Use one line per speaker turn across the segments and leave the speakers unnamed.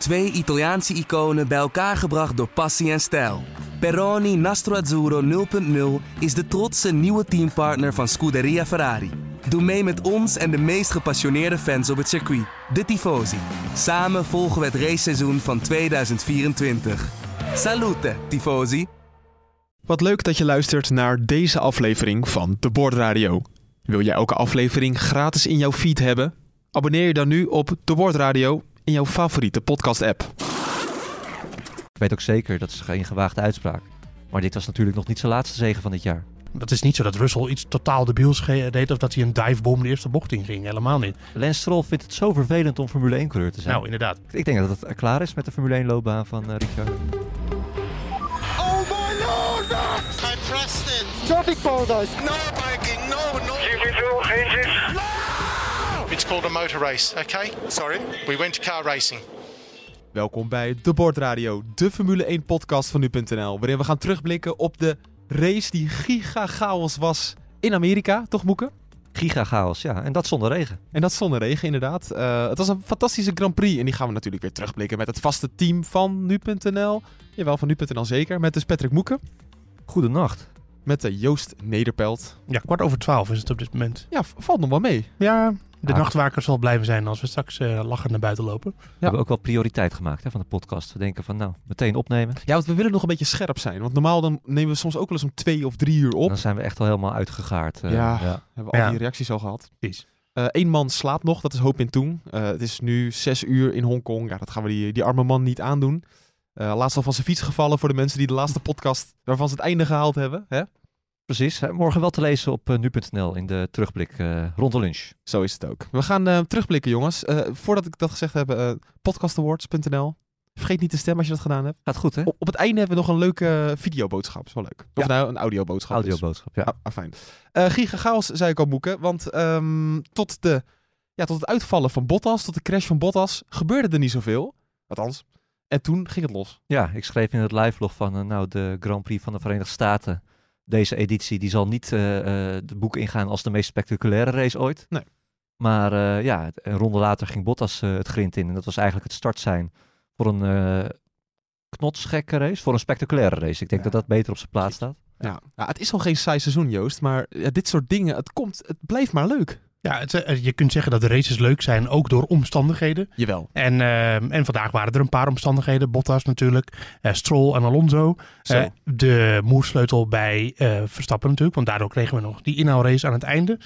Twee Italiaanse iconen bij elkaar gebracht door passie en stijl. Peroni Nastro Azzurro 0.0 is de trotse nieuwe teampartner van Scuderia Ferrari. Doe mee met ons en de meest gepassioneerde fans op het circuit, de Tifosi. Samen volgen we het raceseizoen van 2024. Salute, Tifosi!
Wat leuk dat je luistert naar deze aflevering van De Bordradio. Wil jij elke aflevering gratis in jouw feed hebben? Abonneer je dan nu op De Bordradio in jouw favoriete podcast-app.
Ik weet ook zeker, dat is geen gewaagde uitspraak. Maar dit was natuurlijk nog niet zijn laatste zegen van dit jaar.
Het is niet zo dat Russell iets totaal debiels deed of dat hij een divebom de eerste bocht in ging. Helemaal niet.
Lance Stroll vindt het zo vervelend om Formule 1-coureur te zijn.
Nou, inderdaad.
ik denk dat het klaar is met de Formule 1-loopbaan van uh, Ricciardo.
Oh my lord! I pressed it! Traffic paradise! No biking, no, no!
It's called a motor race, okay?
Sorry?
We went to car racing.
Welkom bij De Bordradio, de Formule 1 podcast van nu.nl. Waarin we gaan terugblikken op de race die giga chaos was in Amerika, toch Moeke?
Giga chaos, ja. En dat zonder regen.
En dat zonder regen, inderdaad. Uh, het was een fantastische Grand Prix. En die gaan we natuurlijk weer terugblikken met het vaste team van nu.nl. Jawel, van nu.nl zeker. Met dus Patrick Moeken.
Goedenacht.
Met uh, Joost Nederpelt.
Ja, kwart over twaalf is het op dit moment.
Ja, valt nog wel mee.
Ja, de ah. nachtwaker zal blijven zijn als we straks uh, lachend naar buiten lopen.
We hebben ook wel prioriteit gemaakt hè, van de podcast. We denken van nou, meteen opnemen.
Ja, want we willen nog een beetje scherp zijn. Want normaal dan nemen we soms ook wel eens om twee of drie uur op.
Dan zijn we echt al helemaal uitgegaard.
Uh, ja, ja, hebben we al ja. die reacties al gehad.
Precies.
Eén uh, man slaapt nog, dat is Hoop in Toen. het is nu zes uur in Hongkong. Ja, dat gaan we die, die arme man niet aandoen. laatst al van zijn fiets gevallen voor de mensen die de laatste podcast waarvan ze het einde gehaald hebben. Hè?
Precies. Morgen wel te lezen op uh, nu.nl in de terugblik uh, rond de lunch.
Zo is het ook. We gaan uh, terugblikken, jongens. voordat ik dat gezegd heb, podcastawards.nl. Vergeet niet te stemmen als je dat gedaan hebt.
Gaat goed, hè?
Op, op het einde hebben we nog een leuke videoboodschap. Is wel leuk. Of
ja.
nou, een audioboodschap.
Audioboodschap, ja.
Ah, ah, fijn. Giga chaos, zei ik al, Boeken. Want um, tot, de, ja, tot het uitvallen van Bottas, tot de crash van Bottas, gebeurde er niet zoveel. Althans. En toen ging het los.
Ja, ik schreef in het live-log van nou, de Grand Prix van de Verenigde Staten deze editie die zal niet uh, uh, de boek ingaan als de meest spectaculaire race ooit.
Nee.
Maar uh, ja, een ronde later ging Bottas het grind in. En dat was eigenlijk het start zijn voor een knotsgekke race. Voor een spectaculaire race. Ik denk ja. dat dat beter op zijn plaats staat.
Ja. ja, het is al geen saai seizoen, Joost. Maar ja, dit soort dingen, het, komt, het blijft maar leuk.
Ja, het, je kunt zeggen dat de races leuk zijn, ook door omstandigheden.
Jawel.
En, uh, en vandaag waren er een paar omstandigheden. Bottas natuurlijk, uh, Stroll en Alonso. Uh, de moersleutel bij Verstappen natuurlijk, want daardoor kregen we nog die inhaalrace aan het einde.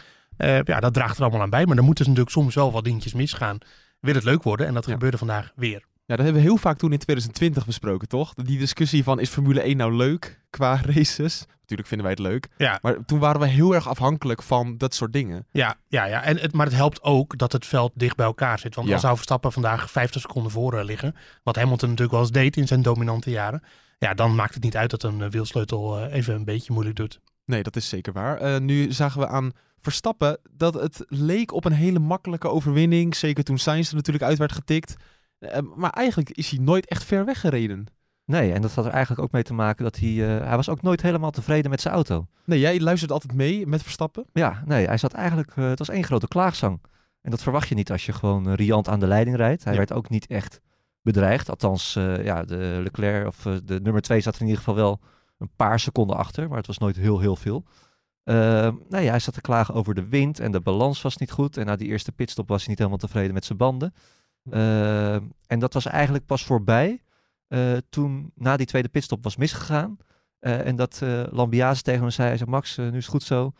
ja, dat draagt er allemaal aan bij. Maar dan moeten natuurlijk soms wel wat dingetjes misgaan. Wil het leuk worden en dat ja. gebeurde vandaag weer.
Ja, dat hebben we heel vaak toen in 2020 besproken, toch? Die discussie van is Formule 1 nou leuk qua races? Natuurlijk vinden wij het leuk.
Ja.
Maar toen waren we heel erg afhankelijk van dat soort dingen.
Ja, ja, ja. En het, maar het helpt ook dat het veld dicht bij elkaar zit. Want
ja.
dan zou Verstappen vandaag 50 seconden voor uh, liggen. Wat Hamilton natuurlijk wel eens deed in zijn dominante jaren. Ja, dan maakt het niet uit dat een uh, wielsleutel uh, even een beetje moeilijk doet.
Nee, dat is zeker waar. Uh, nu zagen we aan Verstappen dat het leek op een hele makkelijke overwinning. Zeker toen Sainz er natuurlijk uit werd getikt. Uh, maar eigenlijk is hij nooit echt ver weggereden.
Nee, en dat had er eigenlijk ook mee te maken dat hij... Uh, hij was ook nooit helemaal tevreden met zijn auto.
Nee, jij luistert altijd mee met Verstappen?
Ja, nee, hij zat eigenlijk... Uh, het was één grote klaagzang. En dat verwacht je niet als je gewoon uh, riant aan de leiding rijdt. Hij ja. werd ook niet echt bedreigd. Althans, uh, ja, de Leclerc of de nummer twee zat er in ieder geval wel een paar seconden achter. Maar het was nooit heel, heel veel. nee, hij zat te klagen over de wind en de balans was niet goed. En na die eerste pitstop was hij niet helemaal tevreden met zijn banden. Uh, en dat was eigenlijk pas voorbij uh, toen na die tweede pitstop was misgegaan. Uh, en dat uh, Lambiase tegen hem zei, hij zei Max, nu is het goed zo,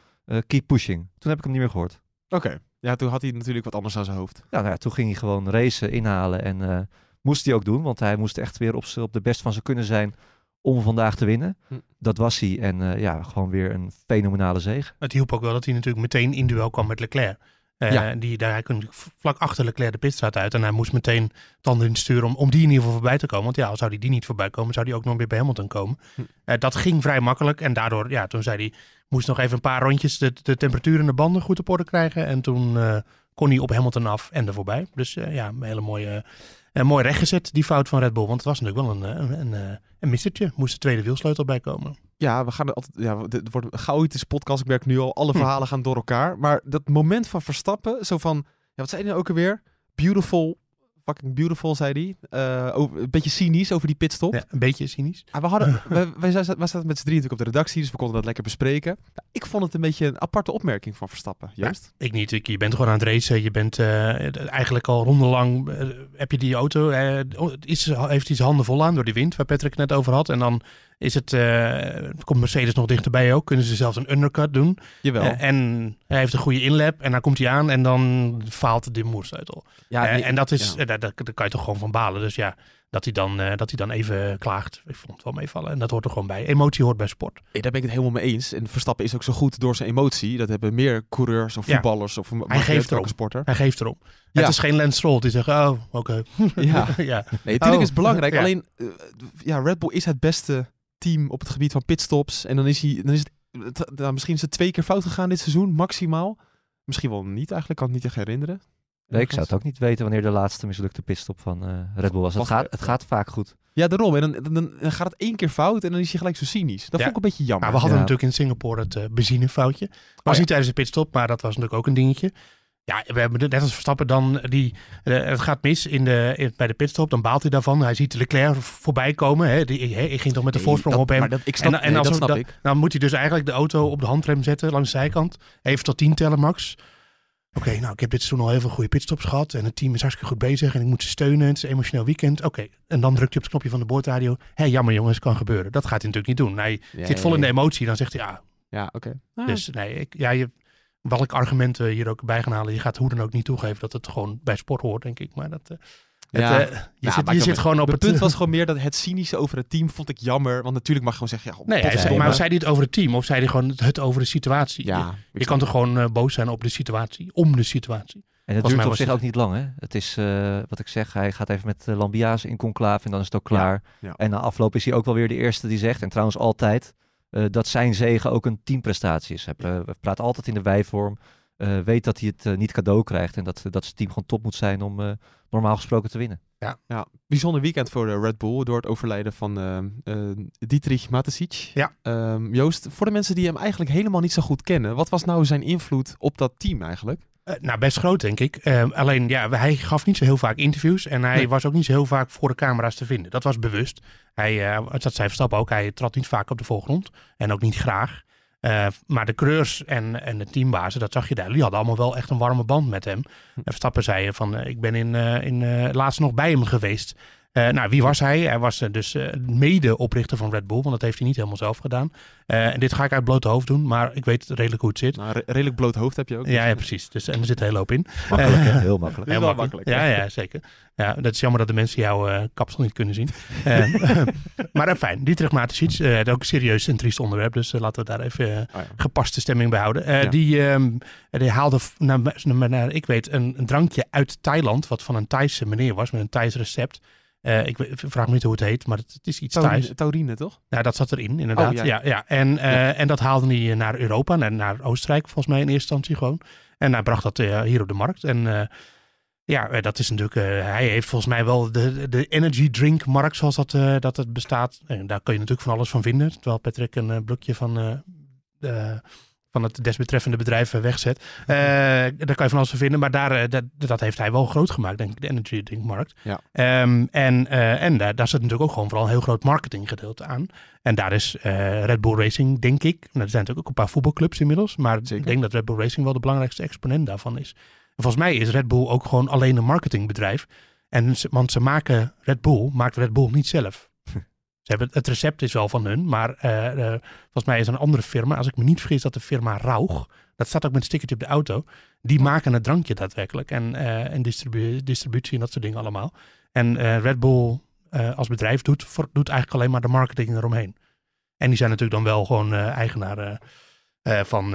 keep pushing. Toen heb ik hem niet meer gehoord.
Oké, okay. ja toen had hij natuurlijk wat anders aan zijn hoofd.
Ja, nou ja toen ging hij gewoon racen, inhalen en moest hij ook doen. Want hij moest echt weer op, op de best van zijn kunnen zijn om vandaag te winnen. Hm. Dat was hij en ja, gewoon weer een fenomenale zege.
Het hielp ook wel dat hij natuurlijk meteen in duel kwam met Leclerc. Uh, ja. die, daar, hij kon vlak achter Leclerc de pitstraat uit. En hij moest meteen tanden insturen om, om die in ieder geval voorbij te komen. Want ja, zou hij die niet voorbij komen, zou hij ook nog weer bij Hamilton komen. Hm. Uh, dat ging vrij makkelijk. En daardoor, ja, toen zei hij, moest nog even een paar rondjes de, de temperatuur in de banden goed op orde krijgen. En toen uh, kon hij op Hamilton af en er voorbij. Dus ja, een hele mooie, mooi rechtgezet, die fout van Red Bull. Want het was natuurlijk wel een, een, een, een mistertje. Moest de tweede wielsleutel bij komen.
Ja, we gaan er altijd. Ja, het wordt een chaotische podcast. Ik merk nu al, alle verhalen gaan door elkaar. Maar dat moment van Verstappen, zo van. Ja, wat zei je nou ook alweer? Beautiful fucking beautiful, zei hij. Eh, over- een beetje cynisch over die pitstop.
Ja, een beetje cynisch.
Ah, we hadden, we, wij zaten met z'n drieën natuurlijk op de redactie, dus we konden dat lekker bespreken. Nou, ik vond het een beetje een aparte opmerking van Verstappen, juist.
Ik niet. Ik, je bent gewoon aan het racen. Je bent eh, eigenlijk al rondelang. eh, heb je die auto. is, heeft hij zijn handen vol aan door die wind, waar Patrick net over had. En dan is het. eh, komt Mercedes nog dichterbij ook. Kunnen ze zelfs een undercut doen.
Jawel.
Eh, en hij heeft een goede inlap. En dan komt hij aan. En dan faalt de moersleutel.
ja,
Eh,
nee,
en dat is.
ja.
daar, daar, daar kan je toch gewoon van balen. Dus ja. Dat hij, dan, dat hij dan even klaagt. Ik vond het wel meevallen. En dat hoort er gewoon bij. Emotie hoort bij sport.
Daar ben ik het helemaal mee eens. En Verstappen is ook zo goed door zijn emotie. Dat hebben meer coureurs of
Ja.
voetballers of een
geeft erop.
sporter.
Hij geeft erom.
Ja.
Het is geen Lance Stroll die zegt. Oh, oké.
Ja.
ja.
Nee, natuurlijk
Oh,
is het belangrijk. Alleen, ja, Red Bull is het beste team op het gebied van pitstops. En dan is hij, dan is het, het- nou, misschien is het twee keer fout gegaan dit seizoen, maximaal. Misschien wel niet eigenlijk, kan het niet echt herinneren.
Nee, ik zou het ook niet weten wanneer de laatste mislukte pitstop van eh, Red Bull was. Het gaat, het gaat vaak goed.
Ja, daarom. En dan, dan, dan gaat het één keer fout en dan is hij gelijk zo cynisch. Dat
Ja.
vond ik een beetje jammer.
Maar we hadden
Ja.
natuurlijk in Singapore het eh, benzinefoutje. Was
Oh ja.
niet tijdens de pitstop, maar dat was natuurlijk ook een dingetje. Ja, we hebben net als Verstappen dan die, eh, het gaat mis in de, in- bij de pitstop, dan baalt hij daarvan. Hij ziet Leclerc voorbij komen. Hè. Die, hij ging toch met de
Nee,
voorsprong
dat-
op hem.
Maar dat, ik snap,
En- en
nee,
als
dat snap ik.
Dan moet hij dus eigenlijk de auto op de handrem zetten langs de zijkant. Even tot 10 tellen, Max. Oké, nou, ik heb dit seizoen al heel veel goede pitstops gehad. En het team is hartstikke goed bezig. En ik moet ze steunen. Het is een emotioneel weekend. Oké, en dan drukt hij op het knopje van de boordradio. Hé, jammer jongens, kan gebeuren. Dat gaat hij natuurlijk niet doen. Hij zit vol in de emotie. Dan zegt hij, ja,
Ja, oké. Ah,
dus nee, ik, ja, je, welk argument we hier ook bij gaan halen. Je gaat hoe dan ook niet toegeven dat het gewoon bij sport hoort, denk ik. Maar dat, eh,
Ja.
het, eh, je
Ja,
zit,
maar
je zit gewoon op het...
punt was gewoon meer dat het cynische over het team vond ik jammer. Want natuurlijk mag je gewoon zeggen, ja,
Nee, hij zei,
potverdomme.
maar zei hij het over het team of zei hij gewoon het over de situatie?
Ja,
je, kan toch gewoon eh, boos zijn op de situatie, om de situatie.
En
mij
duurt op zich
het-
ook niet lang, hè? Het is, eh, wat ik zeg, hij gaat even met uh, Lambia's in conclave en dan is het ook klaar.
ja.
En na afloop is hij ook wel weer de eerste die zegt, en trouwens altijd, eh, dat zijn zegen ook een teamprestatie is. Hij eh, praat altijd in de wijvorm, eh, weet dat hij het eh, niet cadeau krijgt en dat, dat zijn team gewoon top moet zijn om eh, normaal gesproken te winnen.
Ja, bijzonder weekend voor de Red Bull door het overlijden van eh, eh, Dietrich Mateschitz.
Ja.
Ehm, Joost, voor de mensen die hem eigenlijk helemaal niet zo goed kennen, wat was nou zijn invloed op dat team eigenlijk?
Eh, nou, best groot, denk ik. Eh, alleen, ja, hij gaf niet zo heel vaak interviews. En hij
Nee.
was ook niet zo heel vaak voor de camera's te vinden. Dat was bewust. Hij, eh, dat zei Verstappen ook. Hij trad niet vaak op de voorgrond. En ook niet graag. Eh, maar de coureurs en, en de teambazen, dat zag je daar. Die hadden allemaal wel echt een warme band met hem. En Verstappen zei van, ik ben in, in laatst nog bij hem geweest. Eh, nou, wie was hij? Hij was eh, dus eh, mede-oprichter van Red Bull, want dat heeft hij niet helemaal zelf gedaan. En dit ga ik uit blote hoofd doen, maar ik weet redelijk hoe het zit.
Nou, re- redelijk bloot hoofd heb je ook.
Ja, ja, precies. Dus, en er zit een hele hoop in.
Makkelijk, hè? Heel makkelijk.
Heel makkelijk.
makkelijk,
Ja, ja, zeker. Ja, dat is jammer dat de mensen jouw kapsel niet kunnen zien. Maar uh, fijn. Dietrich Mateschitz, uh, ook een serieus en triest onderwerp. Dus uh, laten we daar even uh,
Oh ja.
gepaste stemming bij houden. Uh,
Ja.
die, um, die haalde, naar, naar, naar, ik weet, een, een, drankje uit Thailand. Wat van een Thaise meneer was, met een Thais recept. Uh, ik vraag me niet hoe het heet, maar het, het is iets
Taurine,
Thais.
Taurine, toch?
Nou, dat zat erin, inderdaad.
Oh, ja.
ja. Ja, En, uh,
Ja.
en dat haalde hij naar Europa, naar, naar Oostenrijk volgens mij in eerste instantie gewoon. En hij bracht dat uh, hier op de markt. En ja, eh, dat is natuurlijk. Hij heeft volgens mij wel de, de energy drink markt zoals dat, dat het bestaat. En daar kun je natuurlijk van alles van vinden. Terwijl Patrick een blokje van, van het desbetreffende bedrijf wegzet. Uh, daar kan je van alles van vinden. Maar daar, dat, dat, heeft hij wel groot gemaakt, denk ik, de energy drink markt.
Ja.
Um, en en daar, daar zit natuurlijk ook gewoon vooral een heel groot marketinggedeelte aan. En daar is Red Bull Racing, denk ik. Nou, er zijn natuurlijk ook een paar voetbalclubs inmiddels. Maar Zeker. ik denk dat Red Bull Racing wel de belangrijkste exponent daarvan is. En volgens mij is Red Bull ook gewoon alleen een marketingbedrijf. En ze, want ze maken Red Bull, maakt Red Bull niet zelf. Ze hebben, het recept is wel van hun, maar uh, uh, volgens mij is een andere firma. Als ik me niet vergis, dat de firma Rauch, dat staat ook met een stickertje op de auto. Die maken het drankje daadwerkelijk en, uh, en distribu distributie en dat soort dingen allemaal. En Red Bull als bedrijf doet, voor, doet eigenlijk alleen maar de marketing eromheen. En die zijn natuurlijk dan wel gewoon eigenaar van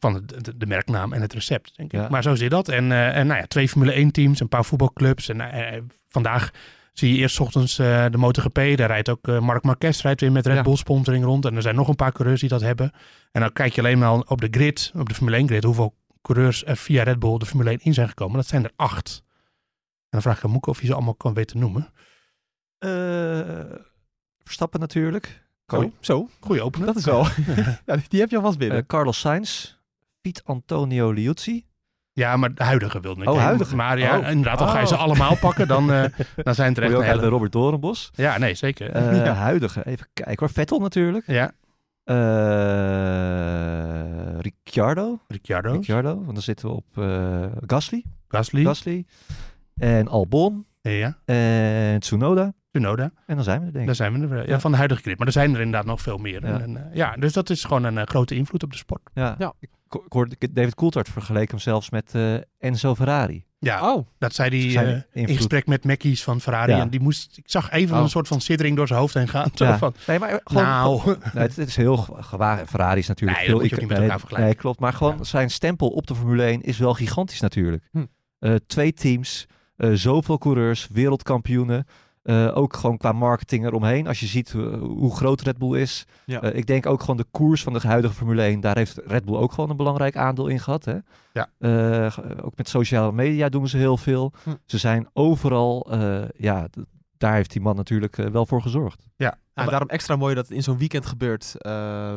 van de, de, de, merknaam en het recept, denk ik. Ja. Maar zo zit dat. En, uh, en nou ja, twee Formule 1 teams, een paar voetbalclubs. En uh, vandaag zie je eerst ochtends uh, de MotoGP. Daar rijdt ook Marc Marquez rijdt weer met Red Bull sponsoring rond. En er zijn nog een paar coureurs die dat hebben. En dan kijk je alleen maar op de grid, op de Formule 1 grid, hoeveel coureurs er via Red Bull de Formule 1 in zijn gekomen. Dat zijn er acht. En dan vraag ik aan Moeke of je ze allemaal kan weten noemen.
Verstappen natuurlijk.
Zo, zo.
Goeie opener.
Dat is wel. ja, die heb je alvast binnen.
Uh, Carlos Sainz, Piet Antonio Liuzzi,
Ja, maar de huidige wilde ik.
Oh, huidige.
Maar ja,
Oh.
inderdaad, al ga je ze
Oh.
allemaal pakken, dan, eh, dan zijn het er echt
ook uit. Robert Doornbos.
Ja, nee, zeker.
Eh, Huidige, even kijken hoor. Vettel natuurlijk.
ja,
Eh Ricciardo.
Ricciardo,
Ricciardo, want dan zitten we op Gasly.
Gasly,
Gasly. En Albon.
ja,
En Tsunoda.
Tsunoda.
En dan zijn we er denk ik.
zijn we er. Ja,
Ja.
van de huidige grid. Maar er zijn er inderdaad nog veel meer.
Ja.
En, eh, ja, dus dat is gewoon een eh, grote invloed op de sport.
Ja.
Ja.
Ik, ik hoorde David Coulthard vergeleken hem zelfs met eh, Enzo Ferrari.
Ja,
Oh,
dat zei hij in gesprek met Mackies van Ferrari.
Ja.
En die moest, ik zag even
Oh.
een soort van siddering door zijn hoofd heen gaan. Zo
Ja.
van,
Nee, maar gewoon,
nou,
Nee, het, het is heel ge- gewaagd. Ferrari is natuurlijk
Nee,
veel...
dat moet je ook niet met
nee,
elkaar vergelijken.
Nee, klopt. Maar gewoon
Ja.
zijn stempel op de Formule 1 is wel gigantisch natuurlijk.
Hm.
Eh, twee teams, eh, zoveel coureurs, wereldkampioenen. Eh, ook gewoon qua marketing eromheen. Als je ziet eh, hoe groot Red Bull is.
Ja.
Eh, ik denk ook gewoon de koers van de huidige Formule 1. Daar heeft Red Bull ook gewoon een belangrijk aandeel in gehad. Hè?
Ja.
Eh, ook met sociale media doen ze heel veel.
Hm.
Ze zijn overal... eh, ja, daar heeft die man natuurlijk wel voor gezorgd.
ja.
en daarom extra mooi dat het in zo'n weekend gebeurt. eh,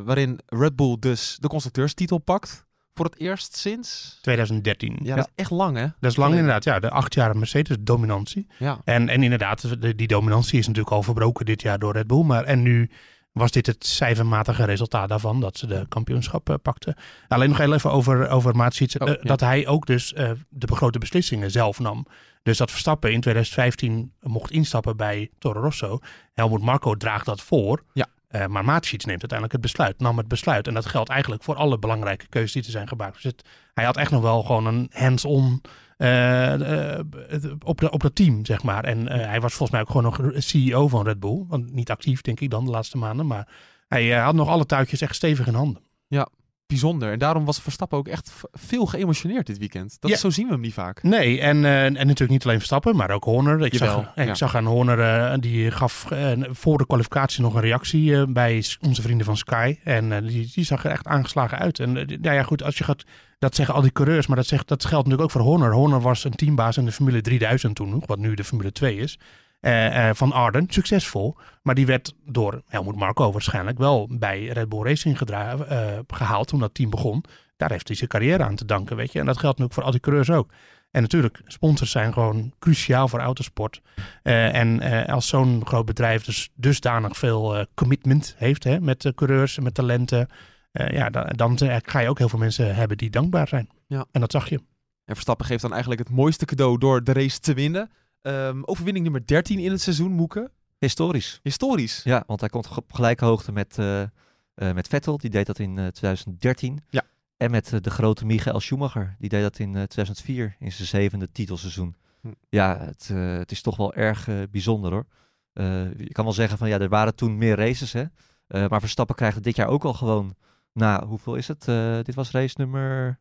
waarin Red Bull dus de constructeurstitel pakt. Voor het eerst sinds.
2013.
Ja, dat is echt lang, hè?
Dat is lang inderdaad. Ja, de acht jaar Mercedes-dominantie.
Ja.
En, en inderdaad, de- die dominantie is natuurlijk al verbroken dit jaar door Red Bull. Maar, en nu was dit het cijfermatige resultaat daarvan, dat ze de kampioenschap eh, pakten. Alleen nog heel even over, over Maatsiets,
Oh,
eh,
ja.
dat hij ook dus eh, de grote beslissingen zelf nam. Dus dat Verstappen in 2015 mocht instappen bij Toro Rosso. Helmut Marco draagt dat voor.
Ja.
Eh, maar Maatsiets neemt uiteindelijk het besluit, nam het besluit. En dat geldt eigenlijk voor alle belangrijke keuzes die er zijn gemaakt. Dus hij had echt nog wel gewoon een hands-on eh, eh, op, op dat team, zeg maar. En hij was volgens mij ook gewoon nog CEO van Red Bull. Want niet actief, denk ik dan, de laatste maanden. Maar hij had nog alle touwtjes echt stevig in handen.
Bijzonder. En daarom was Verstappen ook echt veel geëmotioneerd dit weekend. Dat
Ja.
Zo zien we hem niet vaak.
Nee, en, eh, en natuurlijk niet alleen Verstappen, maar ook Horner. Ik,
Jawel,
zag,
ja.
ik zag aan Horner, eh, die gaf eh, voor de kwalificatie nog een reactie bij onze vrienden van Sky. En die, die zag er echt aangeslagen uit. En nou ja, goed, als je gaat, dat zeggen al die coureurs, maar dat, zegt, dat geldt natuurlijk ook voor Horner. Horner was een teambaas in de Formule 3000 toen nog, wat nu de Formule 2 is. Eh, eh, van Arden, succesvol. Maar die werd door Helmut Marco waarschijnlijk wel bij Red Bull Racing gedra- eh, gehaald toen dat team begon. Daar heeft hij zijn carrière aan te danken, weet je. En dat geldt natuurlijk voor al die coureurs ook. En natuurlijk, sponsors zijn gewoon cruciaal voor autosport. En als zo'n groot bedrijf dus dusdanig veel commitment heeft hè, met de coureurs, met talenten. ja, dan, dan ga je ook heel veel mensen hebben die dankbaar zijn.
Ja.
En dat zag je.
En Verstappen geeft dan eigenlijk het mooiste cadeau door de race te winnen. Ehm, overwinning nummer 13 in het seizoen, Moeke.
Historisch.
Historisch.
Ja, want hij komt op gelijke hoogte met, eh, eh, met Vettel. Die deed dat in eh, 2013.
Ja.
En met eh, de grote Michael Schumacher. Die deed dat in eh, 2004, in zijn zevende titelseizoen.
Hm.
Ja, het, eh, het is toch wel erg eh, bijzonder hoor. Eh, je kan wel zeggen van ja, er waren toen meer races hè. Eh, maar Verstappen krijgt het dit jaar ook al gewoon. Nou, hoeveel is het? Eh, dit was race nummer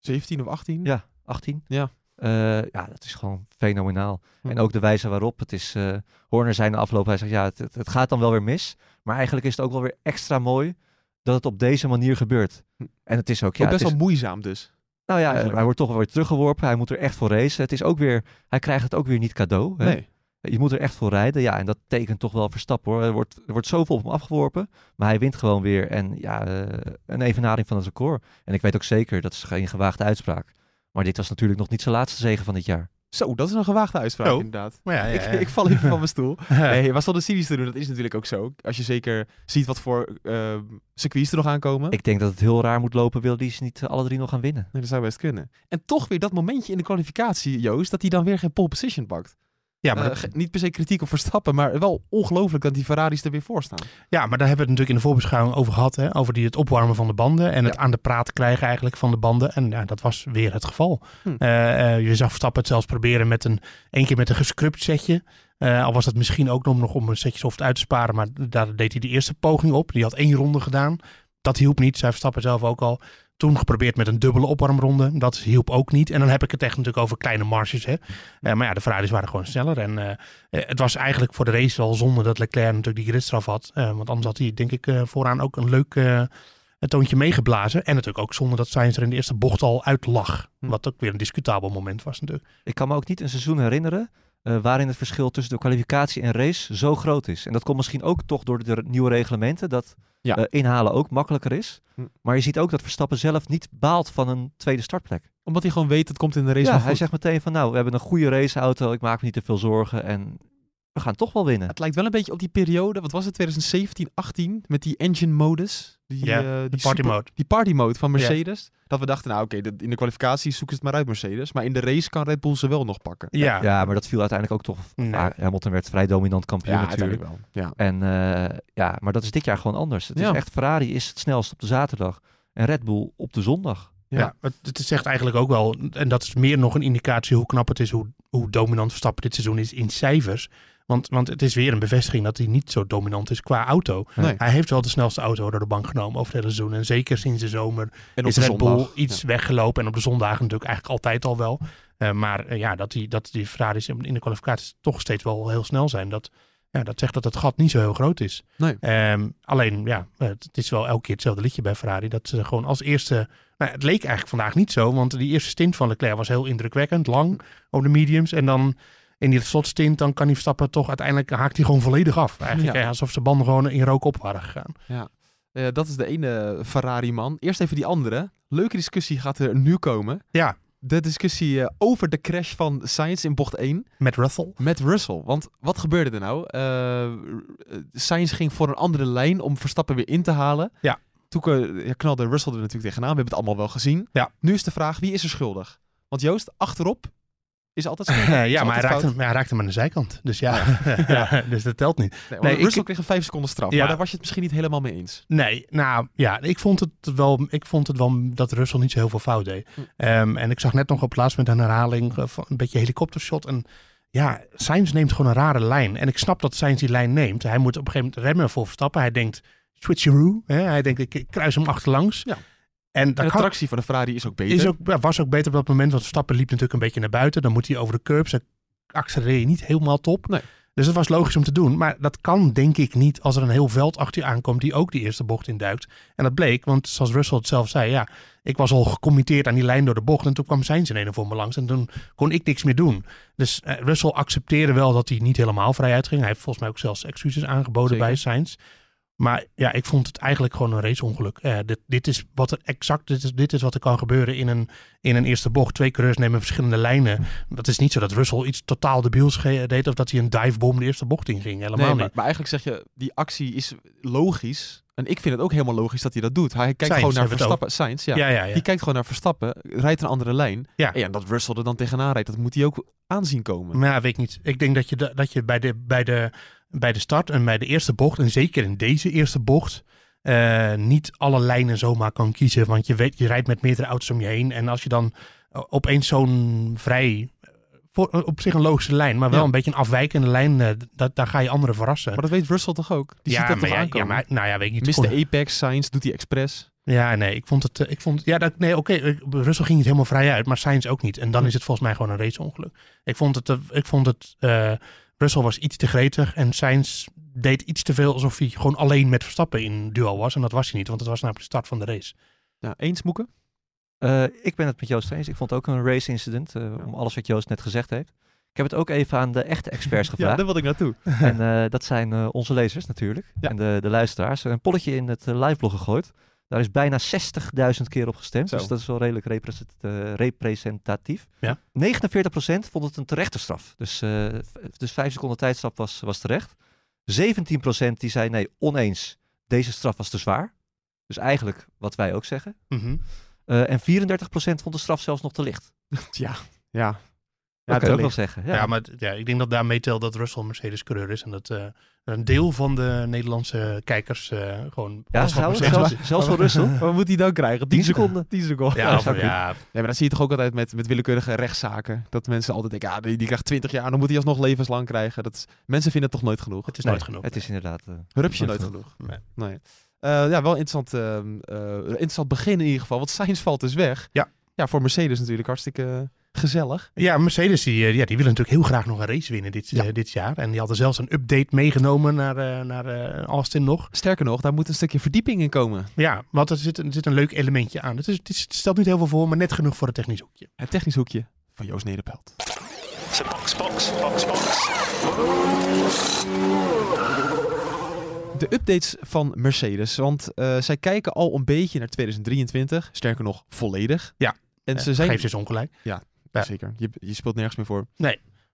17 of 18?
ja, 18.
Ja.
Eh, ja, dat is gewoon fenomenaal.
Hm.
En ook de wijze waarop het is. eh Horner zei de afloop, hij zegt ja, het, het, gaat dan wel weer mis. Maar eigenlijk is het ook wel weer extra mooi dat het op deze manier gebeurt.
Hm.
En het is ook, ja,
ook best
het is,
wel moeizaam dus.
nou ja,
eigenlijk.
hij wordt toch wel weer teruggeworpen. Hij moet er echt voor racen. Het is ook weer, hij krijgt het ook weer niet cadeau. Hè?
Nee.
Je moet er echt voor rijden. Ja, en dat tekent toch wel Verstappen hoor. Er wordt, er wordt zoveel op hem afgeworpen. Maar hij wint gewoon weer. En ja, eh, een evenaring van het record. En ik weet ook zeker, dat is geen gewaagde uitspraak. Maar dit was natuurlijk nog niet zijn laatste zegen van dit jaar.
Zo, dat is een gewaagde uitspraak inderdaad.
Maar ja, ja,
Ik,
ja.
ik val even van mijn stoel. Nee, was wel de series te doen, dat is natuurlijk ook zo. Als je zeker ziet wat voor eh, circuits er nog aankomen.
Ik denk dat het heel raar moet lopen, wil die ze niet eh, alle drie nog gaan winnen.
Nee, dat zou best kunnen. En toch weer dat momentje in de kwalificatie, Joost, dat hij dan weer geen pole position pakt.
Ja, maar
Eh,
dat-
niet per se kritiek op Verstappen, maar wel ongelooflijk dat die Ferraris er weer voor staan.
Ja, maar daar hebben we het natuurlijk in de voorbeschouwing over gehad. Hè? Over die, het opwarmen van de banden en het aan de praat krijgen eigenlijk van de banden. En ja, dat was weer het geval.
Hm.
Eh, eh, je zag Verstappen het zelfs proberen met een, één keer met een gescrupt setje. Al was dat misschien ook nog om een setje soft uit te sparen. Maar daar deed hij de eerste poging op. Die had één ronde gedaan. Dat hielp niet, zei Verstappen zelf ook al. Toen geprobeerd met een dubbele opwarmronde. Dat hielp ook niet. En dan heb ik het echt natuurlijk over kleine marges. Hè? Eh, maar ja, de Ferraris waren gewoon sneller. En eh, eh, het was eigenlijk voor de race wel zonde dat Leclerc natuurlijk die gridstraf had. Want anders had hij denk ik vooraan ook een leuk toontje meegeblazen. En natuurlijk ook zonde dat Sainz er in de eerste bocht al uit lag.
Hm.
Wat ook weer een discutabel moment was natuurlijk.
Ik kan me ook niet een seizoen herinneren waarin het verschil tussen de kwalificatie en race zo groot is. En dat komt misschien ook toch door de nieuwe reglementen, dat
Ja.
eh, inhalen ook makkelijker is.
Hm.
Maar je ziet ook dat Verstappen zelf niet baalt van een tweede startplek.
Omdat hij gewoon weet, het komt in de race
Ja, hij zegt meteen van nou, we hebben een goede raceauto, ik maak me niet te veel zorgen en we gaan toch wel winnen.
Het lijkt wel een beetje op die periode, wat was het, 2017, 18, met die engine modus. Die,
Ja,
eh,
de
die
party
super-
mode.
Die party mode van Mercedes. Dat we dachten, nou oké, de- in de kwalificatie zoeken ze het maar uit Mercedes. Maar in de race kan Red Bull ze wel nog pakken.
Ja,
Ja, maar dat viel uiteindelijk ook toch.
Nee.
Ah, Hamilton werd vrij dominant kampioen
Ja,
natuurlijk.
uiteindelijk wel. Ja.
En eh, ja, maar dat is dit jaar gewoon anders. Het
Ja.
is echt, Ferrari is het snelst op de zaterdag en Red Bull op de zondag.
Ja.
Ja, het, het zegt eigenlijk ook wel, en dat is meer nog een indicatie hoe knap het is, hoe, hoe dominant Verstappen dit seizoen is in cijfers. Want, want het is weer een bevestiging dat hij niet zo dominant is qua auto.
Nee.
Hij heeft wel de snelste auto door de bank genomen over het hele seizoen. En zeker sinds de zomer
En
is Red. Bull iets weggelopen. En op de zondagen natuurlijk eigenlijk altijd al wel. Eh, maar eh, ja, dat die, dat die Ferraris in de kwalificaties toch steeds wel heel snel zijn. Dat, ja, dat zegt dat het gat niet zo heel groot is.
Nee.
Ehm, alleen, ja, het, het is wel elke keer hetzelfde liedje bij Ferrari. Dat ze gewoon als eerste... Nou, het leek eigenlijk vandaag niet zo. Want die eerste stint van Leclerc was heel indrukwekkend. Lang op de mediums. En dan in die slotstint, dan kan hij Verstappen toch uiteindelijk haakt hij gewoon volledig af. Eigenlijk
Ja.
eh, alsof zijn banden gewoon in rook op waren gegaan.
Eh, dat is de ene Ferrari-man. Eerst even die andere. Leuke discussie gaat er nu komen.
Ja,
De discussie eh, over de crash van Sainz in bocht 1
met Russell.
met Russell. Want wat gebeurde er nou? Eh Sainz ging voor een andere lijn om Verstappen weer in te halen.
Ja.
Toen ja, knalde Russell er natuurlijk tegenaan. We hebben het allemaal wel gezien.
Ja.
Nu is de vraag, wie is er schuldig? Want Joost, achterop is altijd Is
ja, maar hij raakte, hem, hij raakte hem aan de zijkant. Dus ja, ja. dus dat telt niet.
Nee,
Nee,
Russell
ik-
kreeg een 5 seconden straf.
Ja.
Maar daar was je het misschien niet helemaal mee eens.
Nee, nou ja, ik vond het wel, ik vond het wel dat Russell niet zo heel veel fout deed.
Hm.
Ehm, en ik zag net nog op plaats met een herhaling eh, van een beetje helikoptershot. En ja, Sainz neemt gewoon een rare lijn. En ik snap dat Sainz die lijn neemt. Hij moet op een gegeven moment remmen voor Verstappen. Hij denkt, switcheroo. Hè? Hij denkt, ik, ik kruis hem achterlangs.
Ja.
En
de
kan,
tractie van de Ferrari is ook beter.
is ook, ja, was ook beter op dat moment. Want Verstappen liep natuurlijk een beetje naar buiten. Dan moet hij over de curbs. Dan accelereer je niet helemaal top.
Nee.
Dus dat was logisch om te doen. Maar dat kan denk ik niet als er een heel veld achter je aankomt die ook die eerste bocht induikt. En dat bleek, want zoals Russell het zelf zei, ja, ik was al gecommitteerd aan die lijn door de bocht. En toen kwam zijn in voor me langs. En toen kon ik niks meer doen. Dus eh, Russell accepteerde wel dat hij niet helemaal vrij uitging. Hij heeft volgens mij ook zelfs excuses aangeboden
Zeker.
bij Sainz. Maar ja, ik vond het eigenlijk gewoon een raceongeluk. Eh, dit, dit is wat er exact dit is, dit is wat er kan gebeuren in een, in een eerste bocht. Twee coureurs nemen verschillende lijnen. Dat is niet zo dat Russell iets totaal debiels deed of dat hij een divebom de eerste bocht inging. Helemaal
Nee, maar,
niet.
maar eigenlijk zeg je, die actie is logisch. En ik vind het ook helemaal logisch dat hij dat doet. Hij kijkt gewoon naar Verstappen. Sainz, ja.
Ja, ja, ja.
Die kijkt gewoon naar Verstappen, rijdt een andere lijn.
Ja.
En ja, dat Russell er dan tegenaan rijdt, dat moet hij ook aanzien komen.
Ja, weet ik niet. Ik denk dat je, dat je bij, de, bij, de, bij de start en bij de eerste bocht, en zeker in deze eerste bocht, eh, niet alle lijnen zomaar kan kiezen. Want je weet, je rijdt met meerdere auto's om je heen. En als je dan eh, opeens zo'n vrij, eh, voor, op zich een logische lijn, maar wel
Ja.
een beetje een afwijkende lijn, dat, daar ga je anderen verrassen.
Maar dat weet Russell toch ook? Die
ja,
ziet dat
maar
toch
ja,
aankomen?
ja, maar, nou ja, weet ik niet.
Mist de Apex, Sainz, doet hij expres.
Ja, nee, ik vond het. Ik vond, ja, dat, nee, oké. ik- Russell ging niet helemaal vrij uit, maar Sainz ook niet. En dan is het volgens mij gewoon een raceongeluk. Ik vond het. Ik vond het. Russell was iets te gretig en Sainz deed iets te veel alsof hij gewoon alleen met Verstappen in duel was. En dat was hij niet, want het was namelijk de start van de race.
Ja, eens Moeken?
Eh, ik ben het met Joost eens. Ik vond het ook een race incident, eh, om alles wat Joost net gezegd heeft. Ik heb het ook even aan de echte experts
Ja,
gevraagd.
daar wilde ik naartoe.
En eh, dat zijn onze lezers natuurlijk.
Ja.
En de, de luisteraars. Een polletje in het liveblog gegooid. Daar is bijna 60.000 keer op gestemd.
Zo.
Dus dat is wel redelijk represent- eh, representatief.
Ja.
49% vond het een terechte straf. Dus, v- dus 5 seconden tijdstraf was, was terecht. 17% die zei nee, oneens. Deze straf was te zwaar. Dus eigenlijk wat wij ook zeggen.
Mhm.
Eh, en 34% vond de straf zelfs nog te licht.
Ja, ja.
Ja, dat kan ook wel zeggen.
Ja,
Ja.
maar ja, ik denk dat daarmee telt dat Russell Mercedes-coureur is. En dat een deel van de Nederlandse kijkers eh, gewoon...
Ja, zelfs,
Mercedes-
zelfs, zelfs voor Russell.
Wat moet hij dan krijgen?
10 seconden.
10 seconden.
Ja,
Nee, maar dat zie je toch ook altijd met, met willekeurige rechtszaken. Dat mensen altijd denken, ja, die, die krijgt 20 jaar, dan moet hij alsnog levenslang krijgen. Dat is, mensen vinden het toch nooit genoeg.
het is
Nee,
nooit genoeg.
Het is inderdaad... eh,
Rupsje
nooit
nooit genoeg.
Nee.
Nee. Eh, ja, wel interessant, ehm, eh, interessant begin in ieder geval. Want Sainz valt dus weg.
Ja.
Ja, voor Mercedes natuurlijk hartstikke gezellig.
Ja, Mercedes die, eh, ja, die willen natuurlijk heel graag nog een race winnen dit,
Ja.
eh, dit jaar. En die hadden zelfs een update meegenomen naar, eh, naar eh, Austin nog.
Sterker nog, daar moet een stukje verdieping in komen.
Ja, want er zit, er zit een leuk elementje aan. Het, is, het, stelt niet heel veel voor, maar net genoeg voor het technisch hoekje.
Het technisch hoekje van Joost Nederpelt.
Box, box, box, box.
De updates van Mercedes, want eh, zij kijken al een beetje naar 2023, sterker nog volledig.
Ja.
En
Eh,
ze zijn...
Geef ze eens ongelijk.
Ja,
Ja.
zeker. Je, je speelt nergens meer voor.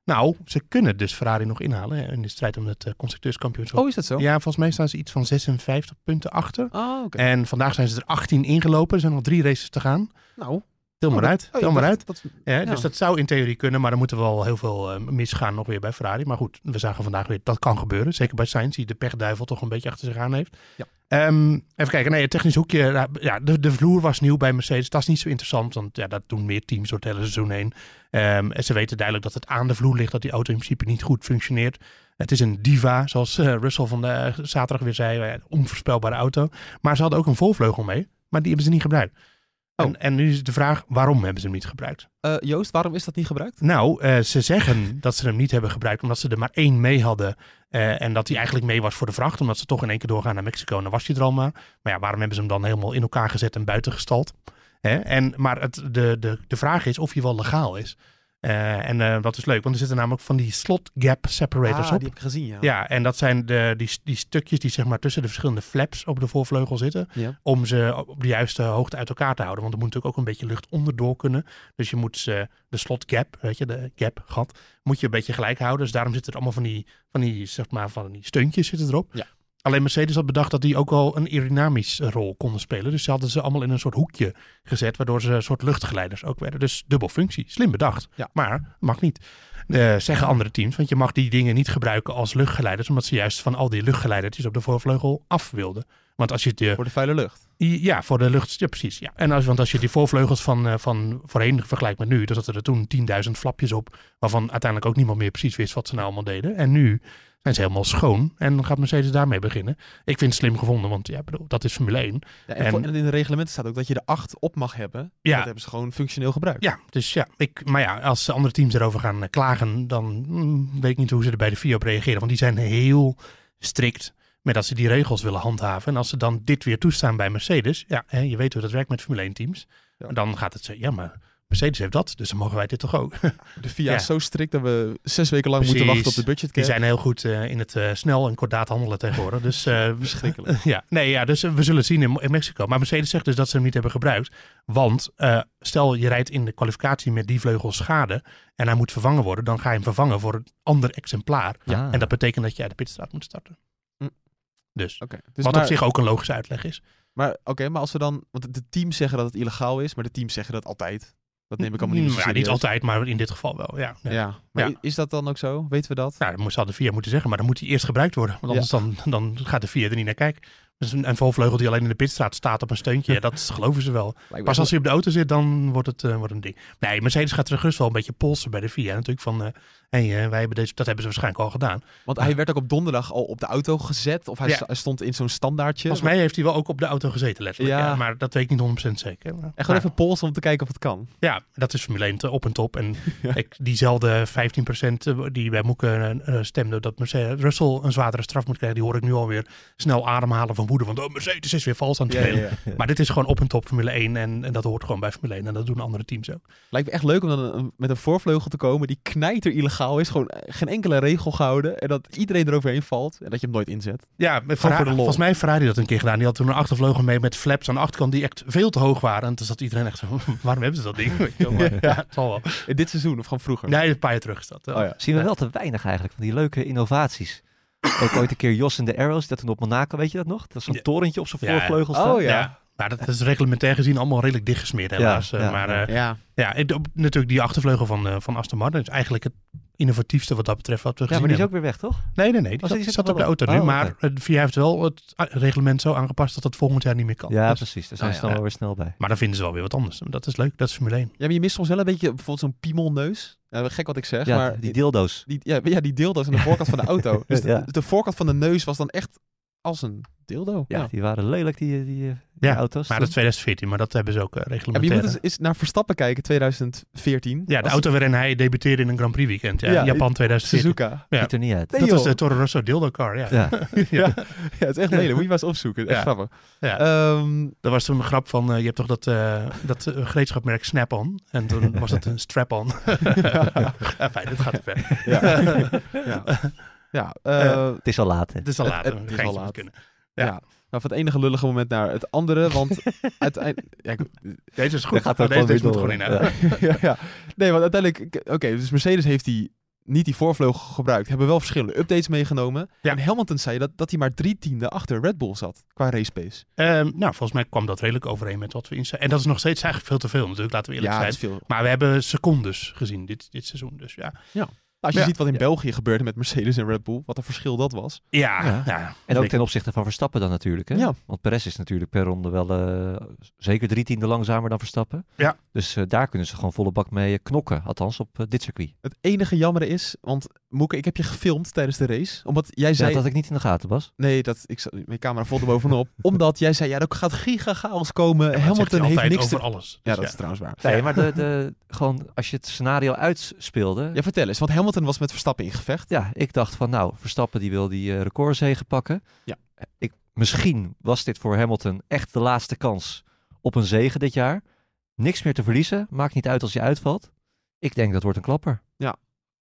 Nou, ze kunnen dus Ferrari nog inhalen hè, in de strijd om het eh, constructeurskampioenschap.
Oh, is dat zo?
Ja, volgens mij staan ze iets van 56 punten achter.
Ah, oké.
En vandaag zijn ze er 18 ingelopen. Er zijn nog drie races te gaan.
Nou,
Til
oh,
maar uit.
oh,
Til
ik
maar uit.
dat-
Ja,
Ja.
Dus dat zou in theorie kunnen, maar dan moeten wel heel veel eh, misgaan nog weer bij Ferrari. Maar goed, we zagen vandaag weer dat kan gebeuren. Zeker bij Sainz, die de pechduivel toch een beetje achter zich aan heeft.
Ja.
Ehm, even kijken, nee, het technisch hoekje. Ja, de, de vloer was nieuw bij Mercedes. Dat is niet zo interessant, want ja, dat doen meer teams door het hele seizoen heen. Ehm, en ze weten duidelijk dat het aan de vloer ligt, dat die auto in principe niet goed functioneert. Het is een diva, zoals eh, Russell van de, zaterdag weer zei. eh, onvoorspelbare auto. Maar ze hadden ook een volvleugel mee, maar die hebben ze niet gebruikt.
Oh.
En, en nu is de vraag, waarom hebben ze hem niet gebruikt?
Eh, Joost, waarom is dat niet gebruikt?
Nou, eh, ze zeggen dat ze hem niet hebben gebruikt omdat ze er maar één mee hadden. eh, en dat hij eigenlijk mee was voor de vracht, omdat ze toch in één keer doorgaan naar Mexico. En dan was hij er al maar. Maar ja, waarom hebben ze hem dan helemaal in elkaar gezet en buiten gestald? Hè? En, maar het, de, de, de vraag is of hij wel legaal is. Eh, en eh, dat is leuk, want er zitten namelijk van die slot gap separators
ah,
op.
die heb ik gezien, ja.
Ja, en dat zijn de, die, die stukjes die zeg maar tussen de verschillende flaps op de voorvleugel zitten.
Ja.
Om ze op de juiste hoogte uit elkaar te houden. Want er moet natuurlijk ook een beetje lucht onderdoor kunnen. Dus je moet ze, de slot gap, weet je, de gap, gat, moet je een beetje gelijk houden. Dus daarom zitten er allemaal van die, van die, zeg maar, van die steuntjes zitten erop.
Ja.
Alleen Mercedes had bedacht dat die ook al een aerodynamisch rol konden spelen. Dus ze hadden ze allemaal in een soort hoekje gezet, waardoor ze een soort luchtgeleiders ook werden. Dus dubbel functie. Slim bedacht.
Ja.
Maar mag niet. Eh, zeggen andere teams, want je mag die dingen niet gebruiken als luchtgeleiders, omdat ze juist van al die luchtgeleidertjes op de voorvleugel af wilden. Want als je de,
Voor de vuile lucht.
Ja, voor de lucht, ja precies. Ja. En als, want als je die voorvleugels van, eh, van voorheen vergelijkt met nu, dan zaten er toen 10.000 flapjes op, waarvan uiteindelijk ook niemand meer precies wist wat ze nou allemaal deden. En nu zijn ze helemaal schoon en dan gaat Mercedes daarmee beginnen. Ik vind het slim gevonden, want ja, bedoel, dat is Formule 1.
Ja, en,
En-
voor- en in de reglementen staat ook dat je er acht op mag hebben.
Ja.
Dat hebben ze gewoon functioneel gebruikt.
Ja, dus ja, ik, maar ja, als andere teams erover gaan eh, klagen, dan mm, weet ik niet hoe ze er bij de FIA op reageren. Want die zijn heel strikt met dat ze die regels willen handhaven. En als ze dan dit weer toestaan bij Mercedes, ja, hè, je weet hoe dat werkt met Formule 1 teams.
Ja.
Dan gaat het zo, ja, maar Mercedes heeft dat, dus dan mogen wij dit toch ook.
De FIA
Ja.
is zo strikt dat we zes weken lang moeten wachten op de budget
Die zijn heel goed eh, in het eh, snel en kordaat handelen tegenwoordig. Dus, eh,
Verschrikkelijk.
ja, nee, ja, dus we zullen zien in, in Mexico. Maar Mercedes zegt dus dat ze hem niet hebben gebruikt. Want stel je rijdt in de kwalificatie met die vleugel schade en hij moet vervangen worden, dan ga je hem vervangen voor een ander exemplaar.
Ja.
En dat betekent dat je uit de pitstraat moet starten. Dus.
Dus
wat
maar,
op zich ook een logische uitleg is.
Maar oké, maar als we dan... Want de teams zeggen dat het illegaal is, maar de teams zeggen dat altijd. Dat neem ik allemaal niet meer
Mm, ja, niet altijd, maar in dit geval wel. Ja, ja.
Ja, maar
Ja.
is dat dan ook zo? Weten we dat?
Nou, dat zou de VIA moeten zeggen, maar dan moet hij eerst gebruikt worden. Want anders dan, dan gaat de VIA er niet naar kijken. Dus een, een volvleugel die alleen in de pitstraat staat op een steuntje, ja, dat geloven ze wel. Pas als hij op de auto zit, dan wordt het, eh, wordt een ding. Nee, Mercedes gaat er gerust wel een beetje polsen bij de VIA. Natuurlijk van, eh hey, eh, wij hebben deze, dat hebben ze waarschijnlijk al gedaan.
Want hij werd ook op donderdag al op de auto gezet. Of hij
Ja.
stond in zo'n standaardje.
Volgens mij heeft hij wel ook op de auto gezeten, letterlijk.
Ja.
Ja. maar dat weet ik niet 100% zeker. Maar,
En gewoon
maar-
even polsen om te kijken of het kan.
Ja, dat is Formule 1 te- op en top. En ik, diezelfde 15% die bij Moeke eh, stemde dat Mercedes, Russell een zwaardere straf moet krijgen, die hoor ik nu alweer snel ademhalen van woede. Want oh, Mercedes is weer vals aan het spelen. Maar dit is gewoon op en top Formule 1 en, en dat hoort gewoon bij Formule 1 en dat doen andere teams ook.
Lijkt me echt leuk om dan een- met een voorvleugel te komen die knijter illegaal is. Gewoon eh, geen enkele regel gehouden. En dat iedereen eroverheen valt. En dat je hem nooit inzet.
Ja, met
voor de lol.
volgens mij heeft Ferrari dat een keer gedaan. Die had toen een achtervleugel mee met flaps aan de achterkant die echt veel te hoog waren. En toen zat iedereen echt zo, waarom hebben ze dat ding? Weet je wel, maar ja, het zal wel.
In dit seizoen of gewoon vroeger?
Nee, een paar jaar terug is dat.
Oh ja.
Zien we wel te weinig eigenlijk van die leuke innovaties. Ook ooit een keer Jos en de Arrows, dat toen op Monaco, weet je dat nog? Dat is zo'n
Ja.
torentje op zijn
Ja.
voorvleugel staan.
Oh ja.
Ja. Maar dat is reglementair gezien allemaal redelijk dichtgesmeerd helaas.
Ja,
Eh,
ja,
maar
ja.
eh,
Ja.
ja, natuurlijk die achtervleugel van, eh, van Aston Martin is eigenlijk het innovatiefste wat dat betreft wat we
Ja,
gezien
maar die is ook weer weg, toch?
Nee, nee, nee. Die
Oh,
zat,
die zit
zat op de auto
op.
nu.
Oh,
maar het VIA heeft wel het reglement zo aangepast dat het volgend jaar niet meer kan.
Ja,
Dus-
precies. Daar zijn
Ah,
ze
ja.
dan wel weer snel bij.
maar dan vinden ze wel weer wat anders. Dat is leuk. Dat is Formule 1.
Ja, maar je mist soms wel een beetje bijvoorbeeld zo'n piemelneus. Ja, gek wat ik zeg,
Ja,
maar
die dildo's.
die, ja, ja, die dildo's aan de voorkant van de auto. Dus de,
Ja.
de voorkant van de neus was dan echt als een dildo.
Ja,
Ja.
die waren lelijk, die die
Ja,
auto's.
Maar dat is 2014, maar dat hebben ze ook uh,
Ja, maar je
reglementair.
moet eens, eens naar Verstappen kijken, 2014.
Ja, de auto waarin hij debuteerde in een Grand Prix weekend. Ja,
Ja,
Japan 2014.
Suzuka.
Ja.
ziet er niet uit.
Nee,
Dat was de Toro Rosso Dildo Car, ja.
Ja.
ja. ja, het is echt lelijk. Moet je maar eens opzoeken. Echt
Ja.
grappig.
Ja.
Ehm,
Dat was toen een grap van, eh, je hebt toch dat, eh dat eh, gereedschapmerk Snap-on? En toen was het een strap-on. ja, fijn, dit gaat te ver.
ja. ja. ja eh,
Het is al laat, hè?
Het is al
Het-
laat.
het
een
is al
moet
laat.
Kunnen.
ja.
Ja.
Nou, van het enige lullige moment naar het andere, want uiteindelijk... Ja,
Deze is goed.
gaat ook
deze, moet gewoon in.
ja, ja. Nee, want uiteindelijk... Oké, dus Mercedes heeft die niet die voorvleugel gebruikt. Hebben wel verschillende updates meegenomen.
Ja.
En Hamilton zei dat, dat hij maar drie tiende achter Red Bull zat qua race pace.
Ehm, nou, volgens mij kwam dat redelijk overeen met wat we in En dat is nog steeds eigenlijk veel te veel natuurlijk, laten we eerlijk
ja,
zijn.
veel.
Maar we hebben secondes gezien dit, dit seizoen. Dus ja.
Als je
Ja.
ziet wat in
Ja.
België gebeurde met Mercedes en Red Bull, wat een verschil dat was.
Ja,
Ja.
ja.
En ook ten opzichte van Verstappen dan natuurlijk. Hè?
Ja.
Want Perez is natuurlijk per ronde wel eh, zeker drie tienden langzamer dan Verstappen.
Ja.
Dus eh, daar kunnen ze gewoon volle bak mee knokken. Althans op eh, dit circuit.
Het enige jammer is, want Moeke, ik heb je gefilmd tijdens de race. Omdat jij zei...
Ja, dat had ik niet in de gaten, Bas.
Nee, dat, ik, zat- mijn camera vol bovenop. omdat jij zei, ja, er gaat giga chaos komen.
Dat
Hamilton heeft
altijd
niks te...
over alles.
Ja,
Dus
dat is trouwens waar.
Nee, maar de, de, gewoon als je het scenario uitspeelde.
Ja, vertel eens. Want Hamilton was met Verstappen in gevecht.
Ja, ik dacht van nou, Verstappen die wil die eh recordzege pakken.
Ja.
Ik, misschien was dit voor Hamilton echt de laatste kans op een zege dit jaar. Niks meer te verliezen. Maakt niet uit als je uitvalt. Ik denk dat wordt een klapper.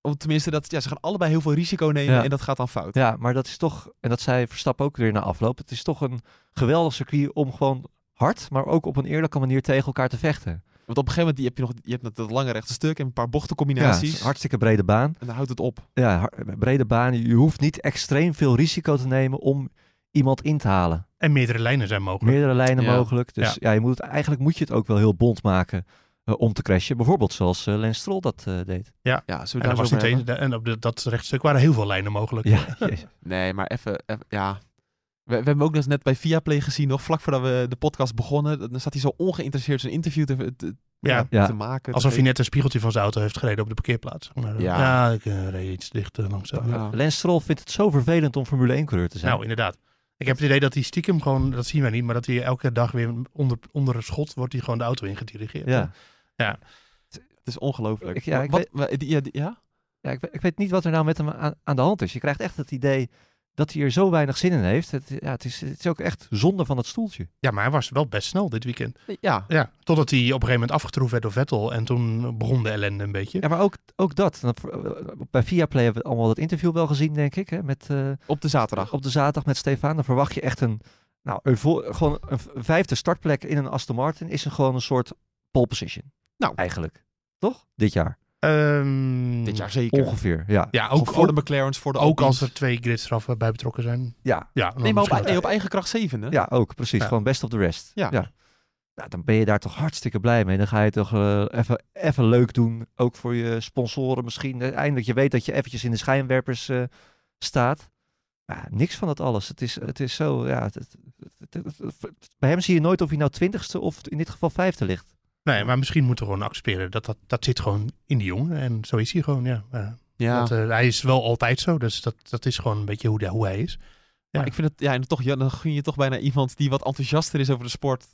Of tenminste, dat, ja, ze gaan allebei heel veel risico nemen
Ja.
en dat gaat dan fout.
Ja, maar dat is toch, en dat zei Verstappen ook weer na afloop. Het is toch een geweldig circuit om gewoon hard, maar ook op een eerlijke manier tegen elkaar te vechten.
Want op een gegeven moment die heb je nog je hebt dat lange rechte stuk en een paar
Ja,
bochtencombinaties.
een hartstikke brede baan.
En dan houdt het op.
Ja, brede baan. Je hoeft niet extreem veel risico te nemen om iemand in te halen.
En meerdere lijnen zijn mogelijk.
Meerdere lijnen
Ja.
mogelijk. Dus
Ja.
ja, je moet het, eigenlijk moet je het ook wel heel bond maken eh, om te crashen. Bijvoorbeeld zoals eh Lance Stroll dat eh, deed.
Ja, we
En,
daar
dat
zo
was en op de, dat rechtstuk waren heel veel lijnen mogelijk.
Ja.
Nee, maar even, even- ja. We, we hebben ook dus net bij Viaplay gezien, nog vlak voordat we de podcast begonnen. Dan staat hij zo ongeïnteresseerd zijn interview te, te,
Ja,
Ja.
te maken.
alsof hij net een spiegeltje van zijn auto heeft gereden op de parkeerplaats. Maar,
Ja.
ja. ik eh, reed iets dichter langzaam.
Ja.
Lance Stroll vindt het zo vervelend om Formule 1-coureur te zijn.
Nou, inderdaad. Ik heb het idee dat hij stiekem gewoon, dat zien wij niet, maar dat hij elke dag weer onder, onder een schot wordt hij gewoon de auto ingedirigeerd.
ja.
Het is ongelooflijk.
Ik- ja, ik
wat, die- ja, ja?
Ja, ik, we- ik weet niet wat er nou met hem aan, aan de hand is. Je krijgt echt het idee dat hij er zo weinig zin in heeft. Het, ja, het, is, het is ook echt zonde van het stoeltje.
Ja, maar hij was wel best snel dit weekend.
Ja.
Ja, totdat hij op een gegeven moment afgetroefd werd door Vettel en toen begon de ellende een beetje.
Ja, maar ook, ook dat. Dat- Bij Viaplay hebben we allemaal dat interview wel gezien, denk ik. Hè, met, eh,
Op de zaterdag.
op de zaterdag met Stefan. Dan verwacht je echt een, nou, een, gewoon een vijfde startplek in een Aston Martin. Is een, gewoon een soort pole position.
Nou.
Eigenlijk. Toch? Dit jaar.
Ehm,
Dit jaar zeker.
Ongeveer, ja.
Ja,
Ook voor de McLaren's, voor de
ook
Alpines.
als er twee gridstraffen bij betrokken zijn.
Ja,
Ja,
Nee, maar op,
misschien-
nee, op eigen kracht zevende.
Ja, ook precies.
Ja.
Gewoon best of the rest.
Ja.
Nou, dan ben je daar toch hartstikke blij mee. Dan ga je toch eh, even, even leuk doen. Ook voor je sponsoren misschien. Eh, Eindelijk, je weet dat je eventjes in de schijnwerpers eh, staat. Ja, niks van dat alles. Het is, het is zo, ja. het- het- het- het- het- bij hem zie je nooit of hij nou twintigste of in dit geval vijfde ligt.
Nee, maar misschien moeten we gewoon accepteren dat, dat dat zit gewoon in die jongen. En zo is hij gewoon, ja. Dat, eh, hij is wel altijd zo, dus dat, dat is gewoon een beetje hoe, de, hoe hij is.
Maar
Ja.
ik vind het, ja, en toch, ja, dan gun je toch bijna iemand die wat enthousiaster is over de sport.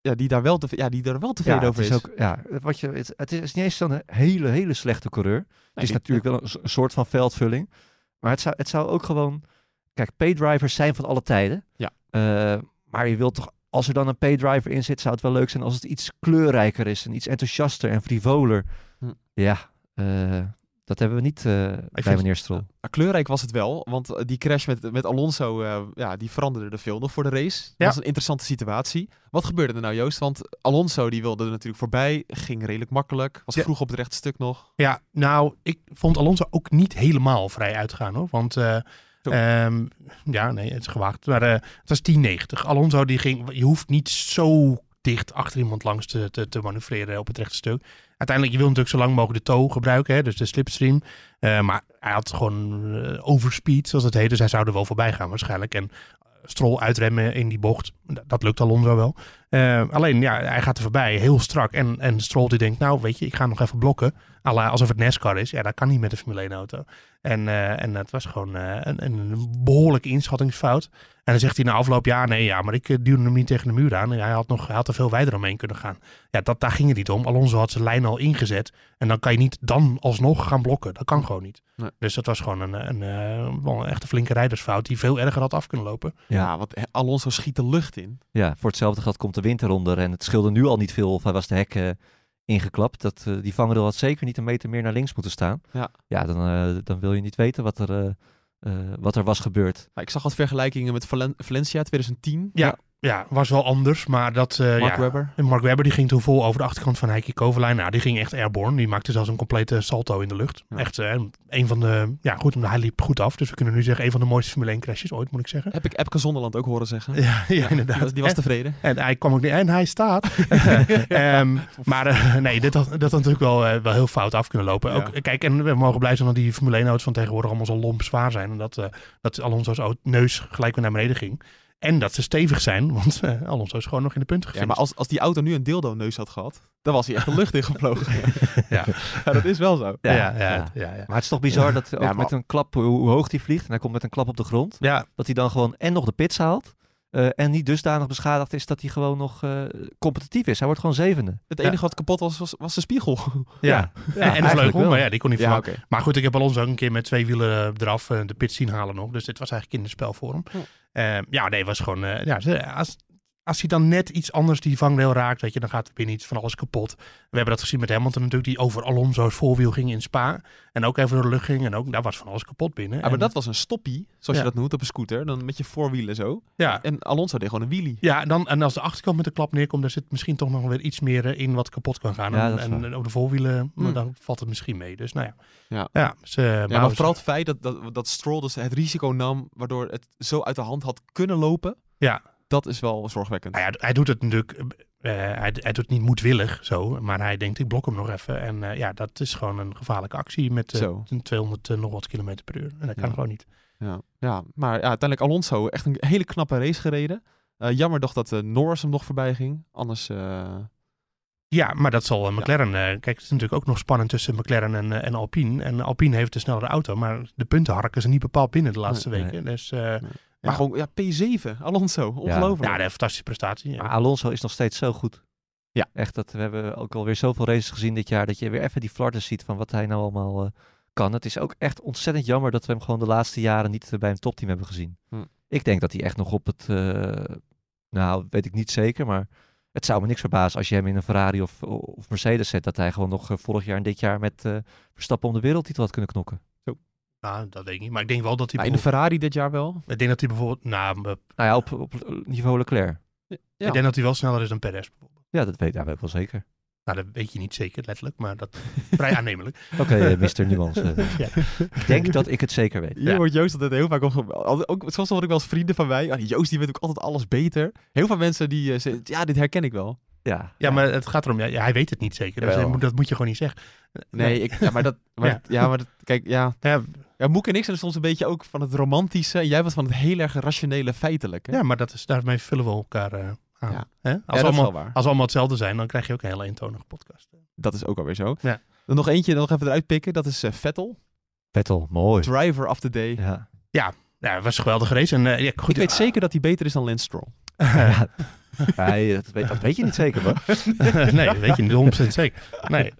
Ja, die daar wel, te, ja, die daar wel tevreden
ja,
over is.
is ook, ja, wat je, het, het is niet eens zo'n hele, hele slechte coureur. Het is natuurlijk wel een, een soort van veldvulling. Maar het zou, het zou ook gewoon... Kijk, paydrivers zijn van alle tijden.
Ja.
Eh, maar je wilt toch... Als er dan een paydriver in zit, zou het wel leuk zijn als het iets kleurrijker is. En iets enthousiaster en frivoler.
Hm.
Ja, eh, dat hebben we niet eh, bij meneer Stroll.
Maar kleurrijk was het wel, want eh, die crash met, met Alonso, eh, ja, die veranderde er veel nog voor de race. Dat was een interessante situatie. Wat gebeurde er nou, Joost? Want Alonso die wilde er natuurlijk voorbij, ging redelijk makkelijk, was
Ja.
vroeg op het rechte stuk nog.
Ja, nou, ik vond Alonso ook niet helemaal vrij uitgaan hoor. Want eh, ehm, ja, nee, het is gewaagd. Maar eh, het was 10-90. Alonso die ging, je hoeft niet zo dicht achter iemand langs te, te, te manoeuvreren op het rechte stuk. Uiteindelijk, je wil natuurlijk zo lang mogelijk de toe gebruiken, hè, dus de slipstream. Eh, maar hij had gewoon eh, overspeed, zoals het heet. Dus hij zou er wel voorbij gaan waarschijnlijk. En Strol uitremmen in die bocht, dat lukt Alonso wel. Eh, alleen, ja, hij gaat er voorbij, heel strak. En, en Stroll die denkt, nou, weet je, ik ga nog even blokken. la alsof het NASCAR is. Ja, dat kan niet met een Formule 1 auto. En, eh, en het was gewoon eh, een, een behoorlijke inschattingsfout. En dan zegt hij na afloop, ja, nee, ja, maar ik eh, duwde hem niet tegen de muur aan. En hij had, nog, hij had er veel wijder omheen kunnen gaan. Ja, dat, daar ging het niet om. Alonso had zijn lijn al ingezet. En dan kan je niet dan alsnog gaan blokken. Dat kan gewoon niet.
Nee.
Dus dat was gewoon een, een, eh, wel een echte flinke rijdersfout die veel erger had af kunnen lopen.
Ja, want Alonso schiet de lucht in.
Ja, voor hetzelfde geld komt de wind eronder. En het scheelde nu al niet veel of hij was de hek eh, ingeklapt. Dat, eh, die vangrail had zeker niet een meter meer naar links moeten staan.
Ja.
Ja, dan, eh, dan wil je niet weten wat er, eh, eh, wat er was gebeurd.
Maar ik zag wat vergelijkingen met Valen- Valencia 2010.
Ja, ja was wel anders. Maar dat... eh,
Mark
ja,
Webber.
Mark Webber die ging toen vol over de achterkant van Heikki Kovalainen. Nou, die ging echt airborne. Die maakte zelfs een complete salto in de lucht.
Ja.
Echt eh, een van de... Ja, goed, hij liep goed af. Dus we kunnen nu zeggen een van de mooiste Formule 1 crashes ooit, moet ik zeggen.
Heb ik Epke Zonderland ook horen zeggen.
Ja, ja,
Die
inderdaad.
was, die was
En-
tevreden.
En hij kwam ook niet. En hij staat. Ehm, maar eh, nee, dit had, dat had natuurlijk wel, wel heel fout af kunnen lopen. Ook. Kijk, en we mogen blij zijn dat die Formule 1 auto's van tegenwoordig allemaal zo lomp zwaar zijn. En dat, dat Alonso's au- neus gelijk weer naar beneden ging. En dat ze stevig zijn, want eh, Alonso is gewoon nog in de punten
Ja,
gefinished.
maar als, als die auto nu een dildo-neus had gehad, dan was hij echt de lucht ingevlogen.
Ja.
ja, dat is wel zo.
ja, ja,
Ja,
ja,
ja.
ja, ja.
Maar het is toch bizar dat ook
Ja, maar-
met een klap, hoe, hoe hoog die vliegt, en hij komt met een klap op de grond,
Ja,
dat hij dan gewoon en nog de pits haalt. Eh, en niet dusdanig beschadigd is dat hij gewoon nog eh, competitief is. Hij wordt gewoon zevende.
Het enige wat kapot was, was, was de spiegel.
ja.
Ja,
en de
eigenlijk
vleugel,
wel.
maar ja, die kon niet
oké.
Maar goed, ik heb Alonso ook een keer met twee wielen eraf eh, de pit zien halen nog. Dus dit was eigenlijk kinderspel voor hem.
Ja.
Ja, nee, was gewoon... eh, ja, als, als hij dan net iets anders die vangrail raakt, weet je, dan gaat er binnen iets van alles kapot. We hebben dat gezien met Hamilton natuurlijk, die over Alonso's voorwiel ging in Spa. En ook even door de lucht ging. En ook daar was van alles kapot binnen.
Ja, maar
En-
dat was een stoppie, zoals
Ja.
je dat noemt, op een scooter. Dan met je voorwielen zo.
ja,
En Alonso deed gewoon een wheelie.
ja en, dan, en als de achterkant met de klap neerkomt, dan zit misschien toch nog weer iets meer eh, in wat kapot kan gaan.
Ja,
en, en, en op de voorwielen,
Hmm.
dan valt het misschien mee. Dus nou ja.
Ja.
ja,
Ja,
bouwen
maar vooral het feit dat, dat, dat Stroll dus het risico nam, waardoor het zo uit de hand had kunnen lopen.
Ja.
Dat is wel zorgwekkend.
Nou ja, hij doet het natuurlijk. eh, hij, hij doet het niet moedwillig zo, maar hij denkt: ik blok hem nog even. En eh, ja, dat is gewoon een gevaarlijke actie met eh, een 200 nog wat kilometer per uur. En dat kan
Ja.
gewoon niet.
Ja, ja maar ja, uiteindelijk Alonso echt een hele knappe race gereden. Eh, jammer toch dat eh, Norris hem nog voorbij ging. Anders, eh,
Ja, maar dat zal eh, McLaren. eh, kijk, het is natuurlijk ook nog spannend tussen McLaren en, eh, en Alpine. En Alpine heeft de snellere auto, maar de punten harken ze niet bepaald binnen de laatste
Nee,
weken. Dus eh,
maar
Ja.
gewoon ja, P7, Alonso, ongelooflijk.
ja, een fantastische prestatie. Ja.
Maar Alonso is nog steeds zo goed.
Ja.
Echt, dat, we hebben ook alweer zoveel races gezien dit jaar, dat je weer even die flarden ziet van wat hij nou allemaal eh, kan. Het is ook echt ontzettend jammer dat we hem gewoon de laatste jaren niet eh, bij een topteam hebben gezien.
Hm.
Ik denk dat hij echt nog op het, eh, nou weet ik niet zeker, maar het zou me niks verbazen als je hem in een Ferrari of, of Mercedes zet, dat hij gewoon nog vorig jaar en dit jaar met Verstappen om de wereldtitel had kunnen knokken.
Nou, dat weet ik niet. Maar ik denk wel dat hij.
Maar in de Ferrari dit jaar wel.
Ik denk dat hij bijvoorbeeld. Nou,
Nou ja, op, op niveau Leclerc.
Ja.
ik denk dat hij wel sneller is dan Perez. bijvoorbeeld.
Ja, dat weet, ik wel zeker.
Nou, dat weet je niet zeker, letterlijk, maar dat vrij aannemelijk.
Oké, eh, Mr. Nuance.
Ja.
Ik denk dat ik het zeker weet.
Hier wordt Joost altijd heel vaak op. Ook, ook, soms word ik wel eens vrienden van mij. Ah, Joost die weet ook altijd alles beter. Heel veel mensen die zeggen, ja, dit herken ik wel.
Ja,
Ja, maar het gaat erom, ja, ja, hij weet het niet zeker. Dus hij dat moet je gewoon niet zeggen.
Nee, ik, ja, maar dat, maar,
Ja.
ja. maar dat, kijk, ja.
Ja.
Moek en ik zijn soms een beetje ook van het romantische. En jij was van het heel erg rationele feitelijke.
ja, maar dat is, daarmee vullen we elkaar eh, aan.
Ja.
Hè? Als,
Ja, is
allemaal,
wel waar.
als we allemaal hetzelfde zijn, dan krijg je ook een hele eentonige podcast.
Dat is ook alweer zo.
Ja.
Dan nog eentje, nog even eruit pikken. Dat is eh, Vettel.
Vettel, mooi.
Driver of the day.
Ja.
Ja, het was een geweldige race. En, eh, ja, goed,
ik weet zeker dat hij beter is dan Lance Stroll.
Ja. Dat, weet, dat weet je niet zeker, hoor.
nee, dat weet je niet 100% zeker. Nee.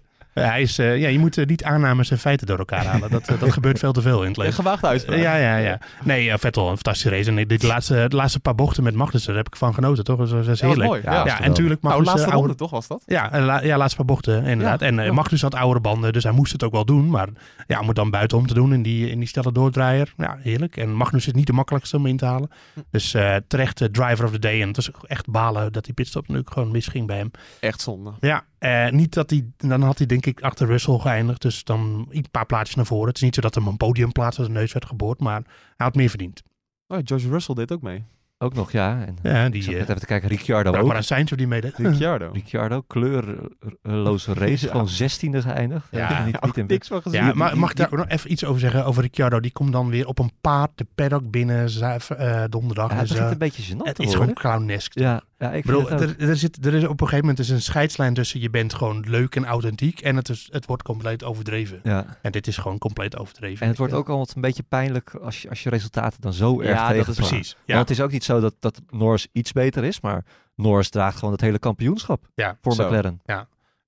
Hij is, eh, ja, je moet eh, niet aannames en feiten door elkaar halen. Dat, eh, dat gebeurt veel te veel in het leven.
gewaagde uitspraak.
Ja, ja, ja. Nee, Vettel, een fantastische race. En de, laatste, de laatste paar bochten met Magnussen, daar heb ik van genoten, toch? Dat was, dat is heerlijk.
mooi.
Ja,
en natuurlijk
Nou,
Magnussen...
laatste
oude-
ronde toch was dat?
Ja, la- ja, laatste paar bochten, inderdaad. En. Magnus had oudere banden, dus hij moest het ook wel doen. Maar ja, om het dan buitenom te doen in die, in die snelle doordraaier. Ja, heerlijk. En Magnus is niet de makkelijkste om in te halen.
Hm.
Dus terecht driver of the day. En het was ook echt balen dat die pitstop nu gewoon misging bij hem.
Echt zonde.
Ja, eh, niet dat hij... Dan had hij denk ik achter Russell geëindigd. Dus dan een paar plaatjes naar voren. Het is niet zo dat hem een podiumplaats als een neus werd geboord. Maar hij had meer verdiend.
Oh, George Russell deed ook mee.
Ook nog, ja. En,
Ja,
ik
die... eh
net even te kijken, Ricciardo ook.
maar Sainz of die meedeed.
Ricciardo.
Ricciardo, kleurloze race,
Ja.
gewoon zestiende geëindigd.
Ja,
niet, niet in
niks van gezien.
Ja, maar mag ik daar ook nog even iets over zeggen? Over Ricciardo. Die komt dan weer op een paard de paddock binnen za- eh, donderdag.
Ja, het
Dus,
een beetje gênant
het is
worden.
gewoon clownesk.
Ja, Ja, ik
bedoel, er, er, zit, er is op een gegeven moment is een scheidslijn tussen je bent gewoon leuk en authentiek en het, is, het wordt compleet overdreven.
Ja.
En dit is gewoon compleet overdreven.
En het wordt ook altijd een beetje pijnlijk als je, als je resultaten dan zo erg
Ja, dat is
precies. Ja,
Want het is ook niet zo dat, dat Norris iets beter is, maar Norris draagt gewoon het hele kampioenschap
ja.
voor
Zo.
McLaren.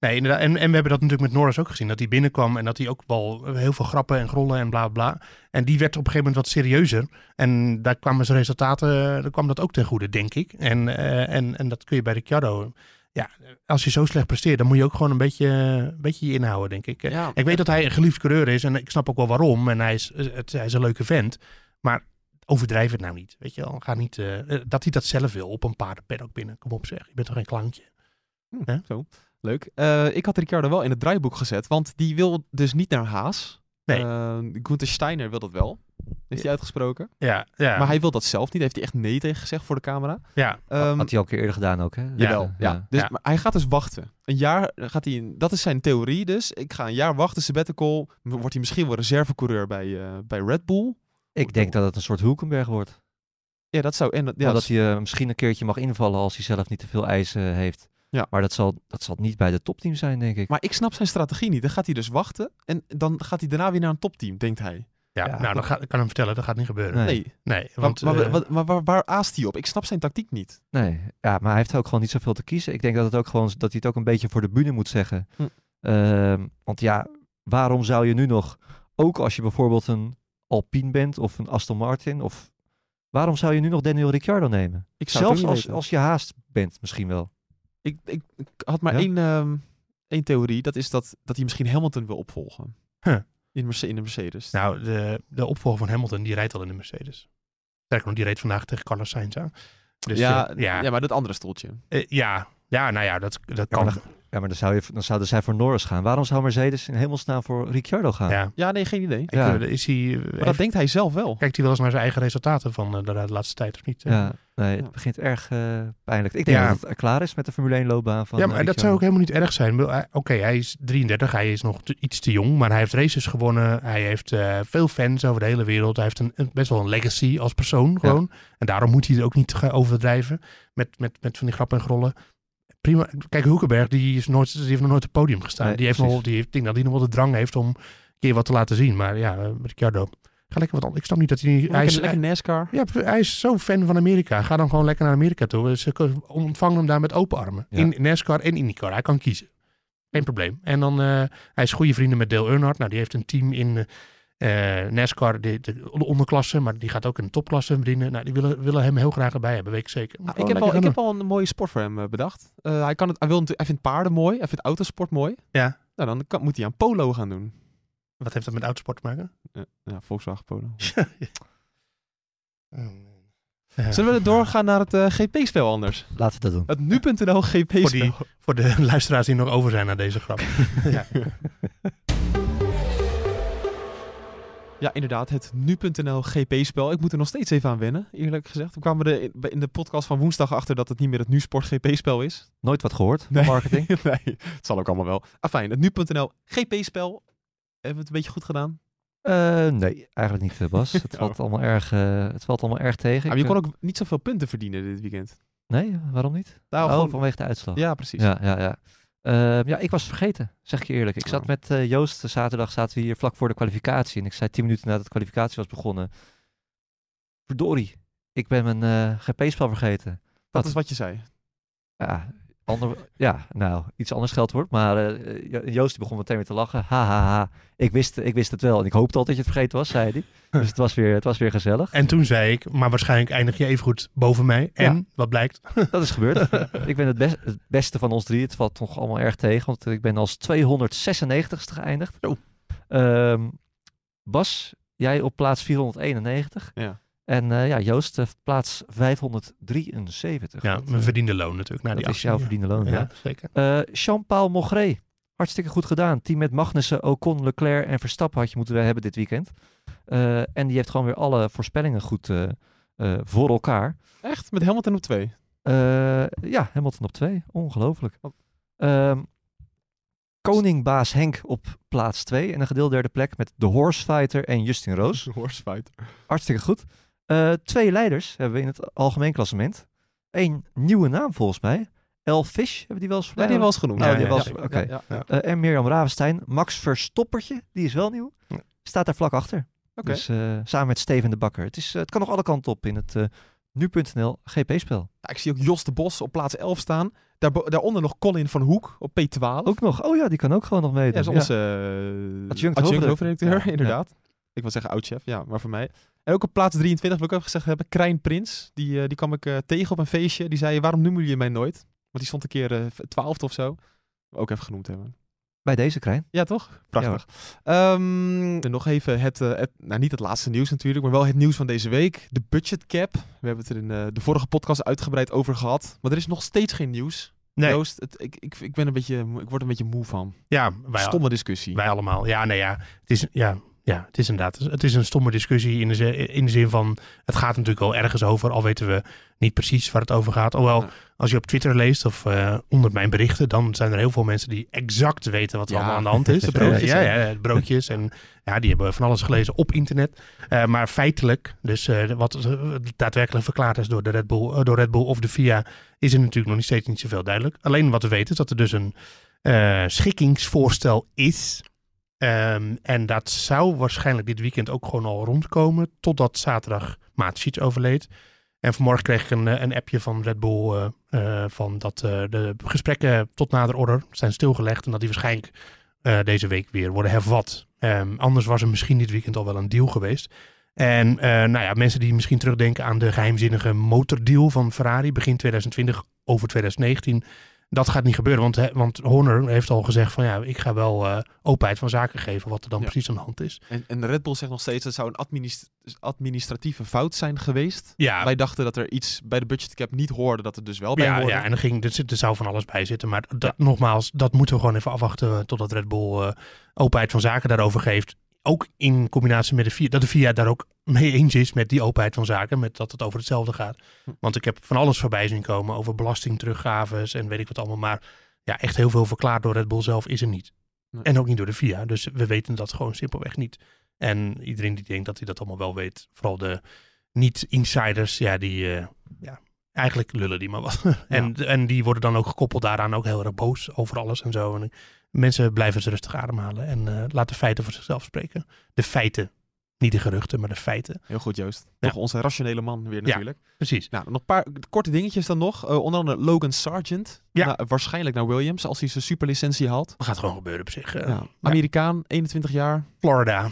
Nee, inderdaad. En, en we hebben dat natuurlijk met Norris ook gezien. Dat hij binnenkwam en dat hij ook wel heel veel grappen en grollen en bla bla. En die werd op een gegeven moment wat serieuzer. En daar kwamen zijn resultaten, daar kwam dat ook ten goede, denk ik. En, eh, en, en dat kun je bij Ricciardo. Ja, als je zo slecht presteert, dan moet je ook gewoon een beetje, een beetje je inhouden, denk ik.
Ja.
Ik weet dat hij een geliefd coureur is en ik snap ook wel waarom. En hij is, het, hij is een leuke vent. Maar overdrijf het nou niet. Weet je wel, ga niet. eh, eh, dat hij dat zelf wil op een paardenpaddock binnen. Kom op zeg, je bent toch geen klauntje. Hè?
Zo, leuk. Eh, ik had Ricciardo wel in het draaiboek gezet, want die wil dus niet naar Haas.
Nee.
Eh, Gunther Steiner wil dat wel. Heeft hij uitgesproken.
Ja, ja.
Maar hij wil dat zelf niet. Heeft hij echt nee tegen gezegd voor de camera.
ja.
Ehm,
Had hij al een keer eerder gedaan ook, hè?
Jawel, ja. Dus,
Ja.
Maar hij gaat dus wachten. Een jaar gaat hij, in- dat is zijn theorie dus. Ik ga een jaar wachten, sabbatical. Wordt hij misschien wel reservecoureur bij, eh, bij Red Bull?
Ik denk dat het een soort Hulkenberg wordt.
Ja, dat zou... En, dat- ja,
Ja,
dat
hij misschien een keertje mag invallen als hij zelf niet te veel eisen heeft.
Ja.
Maar dat zal, dat zal niet bij de topteam zijn, denk ik.
Maar ik snap zijn strategie niet. Dan gaat hij dus wachten en dan gaat hij daarna weer naar een topteam, denkt hij.
Ja,
Ja,
nou, dan ga, ik kan hem vertellen, dat gaat niet gebeuren.
Nee.
Nee, want...
maar, maar,
eh,
maar waar, waar aast hij op? Ik snap zijn tactiek niet.
Nee, ja, maar hij heeft ook gewoon niet zoveel te kiezen. Ik denk dat, het ook gewoon, dat hij het ook een beetje voor de bühne moet zeggen.
Hm.
Ehm, want ja, waarom zou je nu nog, ook als je bijvoorbeeld een Alpine bent of een Aston Martin, of waarom zou je nu nog Daniel Ricciardo nemen?
Ik zou het
Zelfs als,
weten.
als je haast bent, misschien wel.
Ik, ik, ik had maar
Ja?
één, ehm, één theorie. Dat is dat, dat hij misschien Hamilton wil opvolgen.
Huh.
In, Merce- in de Mercedes.
Nou, de, de opvolger van Hamilton, die rijdt al in de Mercedes. Sterker nog, die reed vandaag tegen Carlos Sainz aan. Dus
ja,
eh, ja,
ja. maar dat andere stoeltje.
eh, ja, ja, nou ja, dat, dat kan.
Ja, maar dan, zou je, dan zouden zij voor Norris gaan. Waarom zou Mercedes in hemelsnaam voor Ricciardo gaan?
Ja,
Ja, nee, geen idee.
Ja.
eh, is hij,
Maar dat denkt hij zelf wel.
kijkt hij wel eens naar zijn eigen resultaten van eh, de, de laatste tijd of niet?
Ja, nee, het
Ja.
begint erg eh, pijnlijk. Ik denk
Ja.
dat het klaar is met de Formule 1 loopbaan van
ja,
eh,
maar dat zou ook helemaal niet erg zijn. Hij- Oké, hij is 33, hij is nog te- iets te jong, maar hij heeft races gewonnen. Hij heeft eh, veel fans over de hele wereld. Hij heeft een, een- best wel een legacy als persoon gewoon. En daarom moet hij het ook niet gaan overdrijven met, met, met van die grappen en grollen. Prima. Kijk, Hoekenberg, die, is nooit, die heeft nog nooit op het podium gestaan.
Nee,
die heeft
precies.
nog, die heeft, ik denk dat hij nog wel de drang heeft om een keer wat te laten zien. Maar ja, eh, Ricciardo, ga lekker wat anders. Ik snap niet dat hij niet... Hij
Lekker,
is,
lekker NASCAR.
ja, hij is zo fan van Amerika. Ga dan gewoon lekker naar Amerika toe. Ze ontvangen hem daar met open armen.
Ja.
In NASCAR en IndyCar. Hij kan kiezen. Geen probleem. En dan, eh, hij is goede vrienden met Dale Earnhardt. Nou, die heeft een team in eh NASCAR, de, de onderklasse. Maar die gaat ook in de topklasse bedienen. Nou, die willen, willen hem heel graag erbij hebben, weet ik zeker.
Ah, ik, heb al, ik heb al een mooie sport voor hem eh, bedacht. Eh, hij, kan het, hij, wil, natuurlijk- hij vindt paarden mooi. Hij vindt autosport mooi.
Ja.
Nou, dan kan, moet hij aan polo gaan doen.
Wat heeft dat met autosport te maken?
Ja, ja Volkswagen polo.
Ja.
Zullen we doorgaan naar het GP-spel anders?
Laten we dat doen.
Het nu.nl
Voor,
GP-spel.
die, voor de luisteraars die nog over zijn naar deze grap. ja.
Ja, inderdaad, het nu.nl GP-spel. Ik moet er nog steeds even aan wennen, eerlijk gezegd. We kwamen er in- de podcast van woensdag achter dat het niet meer het Nu-sport GP-spel is.
Nooit wat gehoord
Nee.
van marketing.
nee, het zal ook allemaal wel. Afijn, het nu.nl GP-spel. Hebben we het een beetje goed gedaan?
Eh, nee, eigenlijk niet, eh, Bas. Het, valt allemaal erg, eh, het valt allemaal erg tegen.
Maar je kon ook niet zoveel punten verdienen dit weekend.
Nee, waarom niet?
Nou,
oh,
gewoon-
vanwege de uitslag.
Ja, precies.
Ja, ja, ja. Ehm, ja, ik was vergeten, zeg ik je eerlijk. Ik zat
Oh.
met eh, Joost, eh, zaterdag zaten we hier vlak voor de kwalificatie. En ik zei tien minuten nadat de kwalificatie was begonnen. Verdorie, ik ben mijn eh, GP-spel vergeten.
Dat is wat je zei.
Ja, ander, ja, nou, iets anders geld Maar eh, Jo- Joost die begon meteen weer te lachen. Ha, ha, ha. Ik wist, ik wist het wel. En ik hoopte al dat je het vergeten was, zei hij. Dus het was weer, het was weer gezellig.
En toen zei ik, maar waarschijnlijk eindig je even goed boven mij. En,
Ja.
wat blijkt?
Dat is gebeurd. ik ben het, best, het beste van ons drie. Het valt nog allemaal erg tegen. Want ik ben als 296ste geëindigd. Ehm, Bas, jij op plaats 491.
Ja.
En eh, ja, Joost eh, plaats 573.
Ja, mijn
eh,
verdiende loon natuurlijk. Na
dat
die
is jouw verdiende loon, ja.
Ja, zeker.
Jean-Paul Mogré. Hartstikke goed gedaan. Team met Magnussen, Ocon, Leclerc en Verstappen had je moeten hebben dit weekend. Eh, en die heeft gewoon weer alle voorspellingen goed eh, eh, voor elkaar.
Echt? Met Hamilton op twee?
Eh, ja, Hamilton op twee. Ongelooflijk.
Wat?
Ehm Koningbaas Henk op plaats twee. En een gedeelde derde plek met de Horsefighter en Justin Roos.
Horsefighter.
Hartstikke goed. Eh, twee leiders hebben we in het algemeen klassement. één nieuwe naam volgens mij. El Fish, hebben die wel eens
Ja, die wel eens genoemd.
Oh,
Ja,
die
ja,
was,
ja.
oké.
Ja.
Eh, en Mirjam Ravenstein. Max Verstoppertje, die is wel nieuw. Staat daar vlak achter. Dus eh, samen met Steven de Bakker. Het, is, het kan nog alle kanten op in het nu.nl GP-spel.
Ja, ik zie ook Jos de Bos op plaats 11 staan. Daarbo- daaronder nog Colin van Hoek op P12.
Ook nog. Oh ja, die kan ook gewoon nog
ja,
meedoen.
dat is onze
Adjunct
adjunct
hoofdredacteur.
inderdaad. Ik wil zeggen oud-chef, ja, maar voor mij. En ook op plaats 23 wil ik ook gezegd hebben, Krijn Prins. Die, eh, die kwam ik eh, tegen op een feestje. Die zei, waarom noemen jullie mij nooit? Want die stond een keer eh, twaalfde of zo. Ook even genoemd hebben.
Bij deze Krijn.
Ja, toch? Prachtig. Ehm, en nog even het, het, nou niet het laatste nieuws natuurlijk, maar wel het nieuws van deze week. De budget cap. We hebben het er in de vorige podcast uitgebreid over gehad. Maar er is nog steeds geen nieuws.
Nee.
Joost, het, ik, ik, ik, ben een beetje, ik word een beetje moe van.
Ja, wij,
Stomme discussie.
wij allemaal. Ja, nee, ja. Het is, ja, ja, het is inderdaad. Het is een stomme discussie in de, zin, in de zin van. Het gaat natuurlijk wel ergens over, al weten we niet precies waar het over gaat. Alhoewel,
Ja.
als je op Twitter leest of eh, onder mijn berichten, dan zijn er heel veel mensen die exact weten wat er
Ja.
allemaal aan de hand is. De broodjes,
Ja,
ja, broodjes. En ja, die hebben van alles gelezen op internet. Eh, maar feitelijk, dus eh, wat daadwerkelijk verklaard is door, de Red Bull, door Red Bull of de FIA, is er natuurlijk nog niet steeds niet zoveel duidelijk. Alleen wat we weten is dat er dus een schikkingsvoorstel is. Ehm, en dat zou waarschijnlijk dit weekend ook gewoon al rondkomen. Totdat zaterdag Maatschiets overleed. En vanmorgen kreeg ik een, eh, een appje van Red Bull. eh, eh, van dat de gesprekken tot nader order zijn stilgelegd. En dat die waarschijnlijk deze week weer worden hervat. Ehm, anders was er misschien dit weekend al wel een deal geweest. En nou ja, mensen die misschien terugdenken aan de geheimzinnige motordeal van Ferrari begin 2020 over 2019. Dat gaat niet gebeuren, want, hè, want Horner heeft al gezegd van ja, ik ga wel eh, openheid van zaken geven wat er dan
Ja.
precies aan de hand is.
En, en Red Bull zegt nog steeds, het zou een administ- administratieve fout zijn geweest.
Ja,
Wij dachten dat er iets bij de budget cap niet hoorde, dat er dus wel bij
ja,
hoorde.
ja, en er, ging, er, zit, er zou van alles bij zitten. Maar dat, nogmaals, dat moeten we gewoon even afwachten eh, totdat Red Bull eh, openheid van zaken daarover geeft. Ook in combinatie met de VIA, dat de VIA daar ook mee eens is met die openheid van zaken. Met dat het over hetzelfde gaat.
Hm.
Want ik heb van alles voorbij zien komen over belastingteruggaves en weet ik wat allemaal. Maar ja, echt heel veel verklaard door Red Bull zelf is er niet.
Nee.
En ook niet door de VIA. Dus we weten dat gewoon simpelweg niet. En iedereen die denkt dat hij dat allemaal wel weet, vooral de niet-insiders, ja, die, eh, ja, eigenlijk lullen die maar wat. en, en die worden dan ook gekoppeld daaraan ook heel erg boos over alles en zo. En mensen blijven ze rustig ademhalen en eh laat de feiten voor zichzelf spreken. De feiten. Niet de geruchten, maar de feiten.
Heel goed, Joost.
Ja.
Nog onze rationele man weer
Ja.
natuurlijk.
Precies.
Nou, nog een paar korte dingetjes dan nog. Eh, onder andere Logan Sargent.
Ja.
Nou, waarschijnlijk naar Williams, als hij zijn superlicentie haalt.
Dat gaat gewoon gebeuren op zich. eh.
Ja.
Ja.
Amerikaan, 21 jaar.
Florida.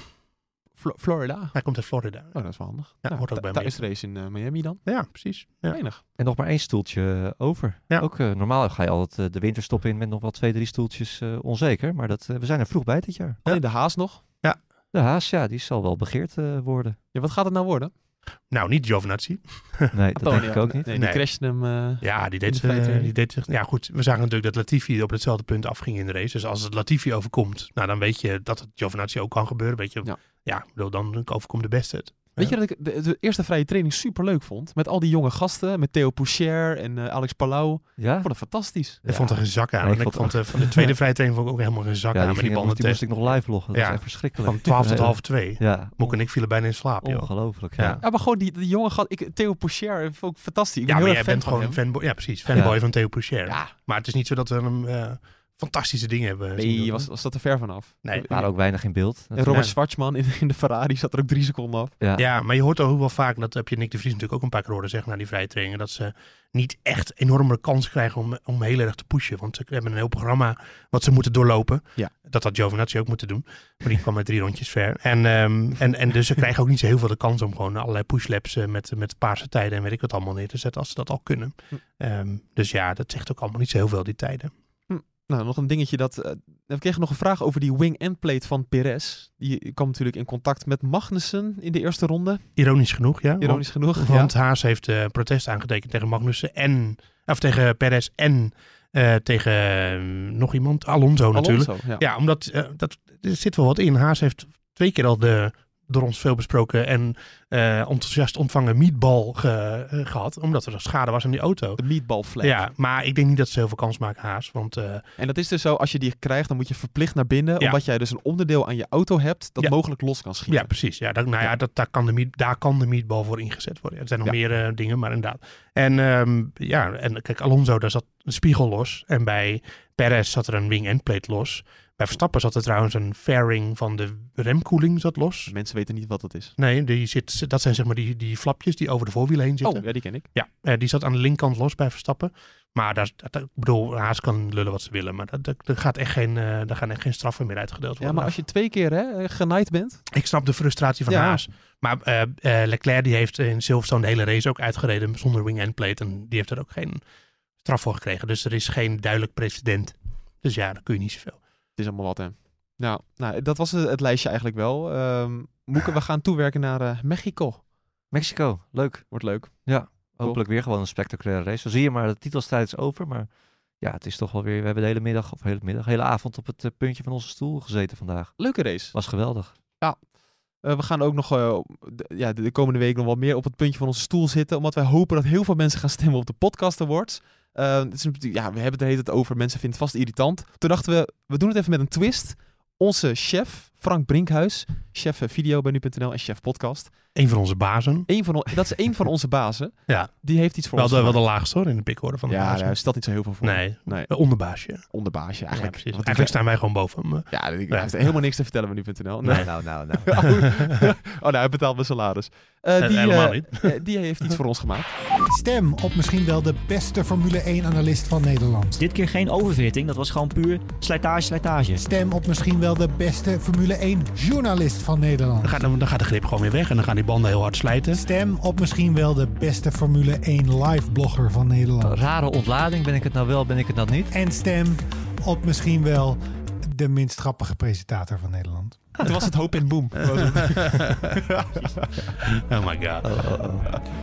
Flo- Florida.
Hij komt uit Florida.
Oh, dat is wel handig.
Ja, hoort ook bij
Thuis race in eh, Miami dan.
Ja, precies. Ja.
Weinig.
En nog maar één stoeltje over.
Ja.
Ook eh, normaal ga je altijd de winterstop in met nog wel twee, drie stoeltjes eh, onzeker. Maar dat, we zijn er vroeg bij dit jaar.
Alleen de Haas nog.
De Haas, ja, die zal wel begeerd eh, worden.
Ja, wat gaat het nou worden?
Nou, niet Giovinazzi.
Nee, dat denk ik ook niet.
Nee, die
Nee.
crashte hem. eh,
Ja, die deed,
de
die deed zich... Ja, goed. We zagen natuurlijk dat Latifi op hetzelfde punt afging in de race. Dus als het Latifi overkomt, nou, dan weet je dat het Giovinazzi ook kan gebeuren. Weet je,
Ja.
ja, ik bedoel, dan overkomt de beste het.
Weet je dat ik de, de eerste vrije training super leuk vond? Met al die jonge gasten, met Theo Poucher en eh, Alex Palau. Ik
Ja?
vond het fantastisch.
Ik vond er geen zak aan.
Nee, ik
en ik
vond-
eh, van de tweede vrije training vond ik ook helemaal geen zak
Ja,
aan
die,
met die banden
die moest ik nog live vloggen. Dat
Ja.
is echt verschrikkelijk.
Van 12 tot half 2.
Ja,
Moek en ik vielen bijna in slaap, joh.
ongelooflijk.
Ja.
Ja.
Ja, maar gewoon die, die jonge gast. Ik, Theo Poucher vond ik fantastisch. Ik ben
Ja, maar
heel
jij bent
van
gewoon
hem.
fanboy. Ja, precies. Fanboy
Ja.
van Theo Poucher.
Ja,
Maar het is niet zo dat we hem eh, fantastische dingen hebben
nee,
doen,
was, was dat er ver vanaf.
Nee.
Er waren ook weinig in beeld.
En Robert
Ja.
Schwarzman in, in de Ferrari zat er ook drie seconden af.
Ja.
Ja, maar je hoort ook wel vaak, dat heb je Nick de Vries natuurlijk ook een paar keer horen zeggen na die vrije trainingen, dat ze niet echt enorme kans krijgen om, om heel erg te pushen. Want ze hebben een heel programma wat ze moeten doorlopen.
Ja.
Dat had Giovinazzi ook moeten doen. Maar die kwam met drie rondjes ver. En, ehm, en, en dus ze krijgen ook niet zo heel veel de kans om gewoon allerlei pushlaps eh, met, met paarse tijden en weet ik wat allemaal neer te zetten als ze dat al kunnen.
Hm.
Ehm, dus ja, dat zegt ook allemaal niet zo heel veel die tijden.
Nou, nog een dingetje dat... eh, we kregen nog een vraag over die wing-end-plate van Perez. Die kwam natuurlijk in contact met Magnussen in de eerste ronde.
Ironisch genoeg, ja.
Ironisch genoeg.
Want,
ja.
want Haas heeft eh, protest aangetekend tegen Magnussen en, of tegen Perez en eh, tegen eh, nog iemand, Alonso natuurlijk.
Alonso, ja.
Ja, omdat dat, er zit wel wat in. Haas heeft twee keer al de, door ons veel besproken en eh, enthousiast ontvangen meatball ge- eh, gehad. Omdat er schade was aan die auto.
De meatball flag.
Ja, maar ik denk niet dat ze heel veel kans maken, Haas. Want eh,
En dat is dus zo, als je die krijgt, dan moet je verplicht naar binnen.
Ja.
Omdat jij dus een onderdeel aan je auto hebt dat
Ja.
mogelijk los kan schieten.
ja, precies. Ja, dat, nou ja, dat, daar, kan de meat, daar kan de meatball voor ingezet worden. Er zijn nog meer dingen, maar inderdaad. En ehm, ja, en kijk, Alonso, daar zat een spiegel los. En bij Perez zat er een wing end plate los. Bij Verstappen zat er trouwens een fairing van de remkoeling zat los.
Mensen weten niet wat dat is.
Nee, die zit, dat zijn zeg maar die, die flapjes die over de voorwielen heen zitten.
Oh, ja, die ken ik.
Ja, eh, die zat aan de linkerkant los bij Verstappen. Maar daar, dat, ik bedoel, Haas kan lullen wat ze willen. Maar dat, dat, gaat echt geen, eh daar gaan echt geen straffen meer uitgedeeld worden.
Ja, maar als je twee keer hè, genaaid bent.
Ik snap de frustratie van
Ja.
Haas. Maar eh, eh, Leclerc die heeft in Silverstone de hele race ook uitgereden zonder wing end plate. En die heeft er ook geen straf voor gekregen. Dus er is geen duidelijk precedent. Dus ja, dan kun je niet zoveel.
Is allemaal wat, hè. Nou, nou dat was het, het lijstje eigenlijk wel. Ehm Moeke, we gaan toewerken naar eh, Mexico.
Mexico, leuk.
Wordt leuk.
Hopelijk weer gewoon een spectaculaire race. Zo zie je maar, de titelstrijd is over. Maar ja, het is toch wel weer... We hebben de hele middag, of hele middag, hele avond op het eh, puntje van onze stoel gezeten vandaag.
Leuke race.
Was geweldig.
Eh, we gaan ook nog de, ja, de, de komende week nog wat meer op het puntje van onze stoel zitten. Omdat wij hopen dat heel veel mensen gaan stemmen op de podcast awards. Eh, natuurlijk- ja, we hebben het de over. Mensen vinden het vast irritant. Toen dachten we, we doen het even met een twist. Onze chef, Frank Brinkhuis, chef eh, video bij nu.nl en chef podcast.
Een van onze bazen.
Eén van, dat is één van onze bazen.
Ja.
Die heeft iets voor
Wel
ons
de, wel de laagste hoor, in de pikorde van de
Ja,
bazen.
hij stelt niet zo heel veel voor.
Nee,
Nee,
de onderbaasje.
onderbaasje
Ja,
eigenlijk.
precies.
Want
Eigenlijk staan wij gewoon boven hem.
Ja, hij
Ja.
heeft helemaal niks te vertellen bij nu.nl.
Nou, nou, nou, nou.
oh, nou, hij betaalt mijn salaris. Eh,
Eh,
die,
helemaal
eh,
niet.
eh, die heeft iets voor ons gemaakt.
Stem op misschien wel de beste Formule 1-analyst van Nederland.
Dit keer geen overfitting, dat was gewoon puur slijtage, slijtage.
Stem op misschien wel de beste Formule 1-journalist van Nederland.
Dan gaat, dan gaat de grip gewoon weer weg en dan gaan die banden heel hard slijten.
Stem op misschien wel de beste Formule 1 live-blogger van Nederland.
Rare ontlading, ben ik het nou wel, ben ik het nou niet?
En stem op misschien wel de minst grappige presentator van Nederland.
Toen was het hoop en boom.
Oh my god.
Nou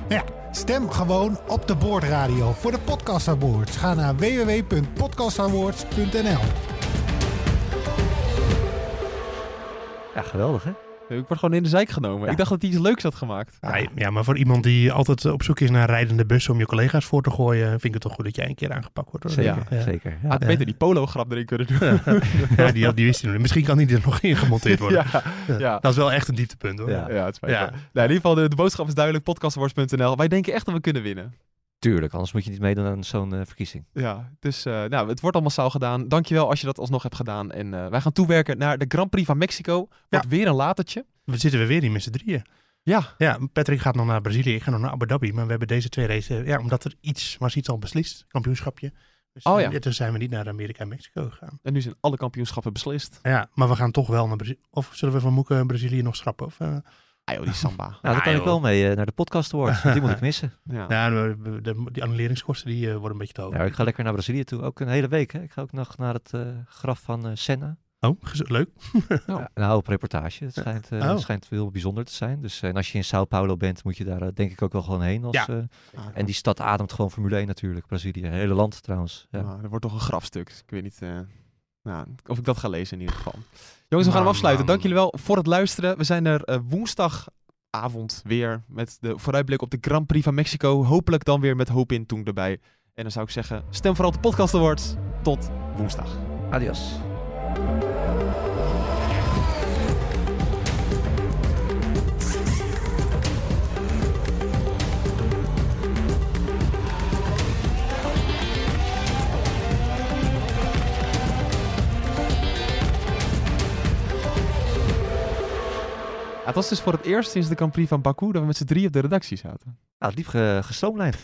ja, stem gewoon op de Boordradio voor de Podcast Awards. Ga naar www.podcastawards.nl
Ja, geweldig hè?
Ik word gewoon in de zijk genomen. Ik dacht dat hij iets leuks had gemaakt.
Ja, ja, maar voor iemand die altijd op zoek is naar rijdende bussen om je collega's voor te gooien, vind ik het toch goed dat jij een keer aangepakt wordt. Hoor.
Zeker,
Ja.
zeker. Ja.
Had beter die polo-grap erin kunnen doen.
Ja, die, die wist hij nog niet. Misschien kan die er nog in gemonteerd worden.
ja, ja.
Dat is wel echt een dieptepunt hoor.
Ja.
Ja, het. Nou, in ieder geval, de, de boodschap is duidelijk. Podcastawards.nl. Wij denken echt dat we kunnen winnen.
Tuurlijk, anders moet je niet meedoen aan zo'n eh, verkiezing.
Ja, dus eh, nou, het wordt allemaal massaal gedaan. Dankjewel als je dat alsnog hebt gedaan. En eh, wij gaan toewerken naar de Grand Prix van Mexico. Wordt weer een latertje.
We zitten we weer hier met z'n drieën.
Ja,
Ja, Patrick gaat nog naar Brazilië, ik ga nog naar Abu Dhabi. Maar we hebben deze twee races, ja, omdat er iets, was iets al beslist, kampioenschapje. Dus
Oh, ja.
toen zijn we niet naar Amerika en Mexico gegaan.
en nu zijn alle kampioenschappen beslist.
Ja, maar we gaan toch wel naar Brazilië. Of zullen we van Moeken Brazilië nog schrappen? Of,
joh, die samba.
Nou, daar
Ja,
kan ik wel mee eh, naar de podcast Awards, want die moet ik missen.
Ja.
ja, de, de- die annuleringskosten die eh, worden een beetje te hoog.
Ja, ik ga lekker naar Brazilië toe, ook een hele week. Hè. Ik ga ook nog naar het eh, graf van Senna.
Oh, leuk.
Ja, nou, op reportage. Het schijnt, eh,
Oh.
het schijnt heel bijzonder te zijn. Dus eh, en als je in Sao Paulo bent, moet je daar denk ik ook wel gewoon heen. Als,
Ja.
eh, en die stad ademt gewoon Formule 1 natuurlijk. Brazilië, het hele land trouwens. Ja.
Nou, er wordt toch een grafstuk. Ik weet niet eh, nou, of ik dat ga lezen in ieder geval. Jongens, we gaan hem afsluiten.
man.
Dank jullie wel voor het luisteren. We zijn er eh, woensdagavond weer met de vooruitblik op de Grand Prix van Mexico. Hopelijk dan weer met Hoop in Toen erbij. En dan zou ik zeggen, stem vooral op de podcast awards. Tot woensdag.
Adios.
Het was dus voor het eerst sinds de Grand Prix van Baku dat we met z'n drie op de redactie zaten.
Nou, liep ge gestroomlijnd.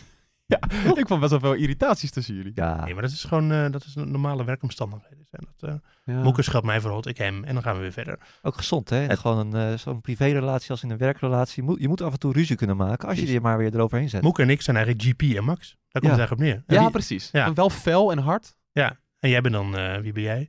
ik vond best wel veel irritaties tussen jullie.
Ja,
Nee, maar dat is gewoon eh, dat is een normale werkomstandigheden. Zijn dat, eh
Ja.
Mij verrot, ik hem. En dan gaan we weer verder.
ook gezond hè. En gewoon een, eh, zo'n privérelatie als in een werkrelatie. Je moet af en toe ruzie kunnen maken als je er maar weer eroverheen zet.
Moeke en ik zijn eigenlijk GP en Max. Daar komt
Ja.
het eigenlijk op neer. En
Ja,
wie-
precies.
Ja.
Wel fel en hard.
Ja, en jij bent dan, eh, wie ben jij?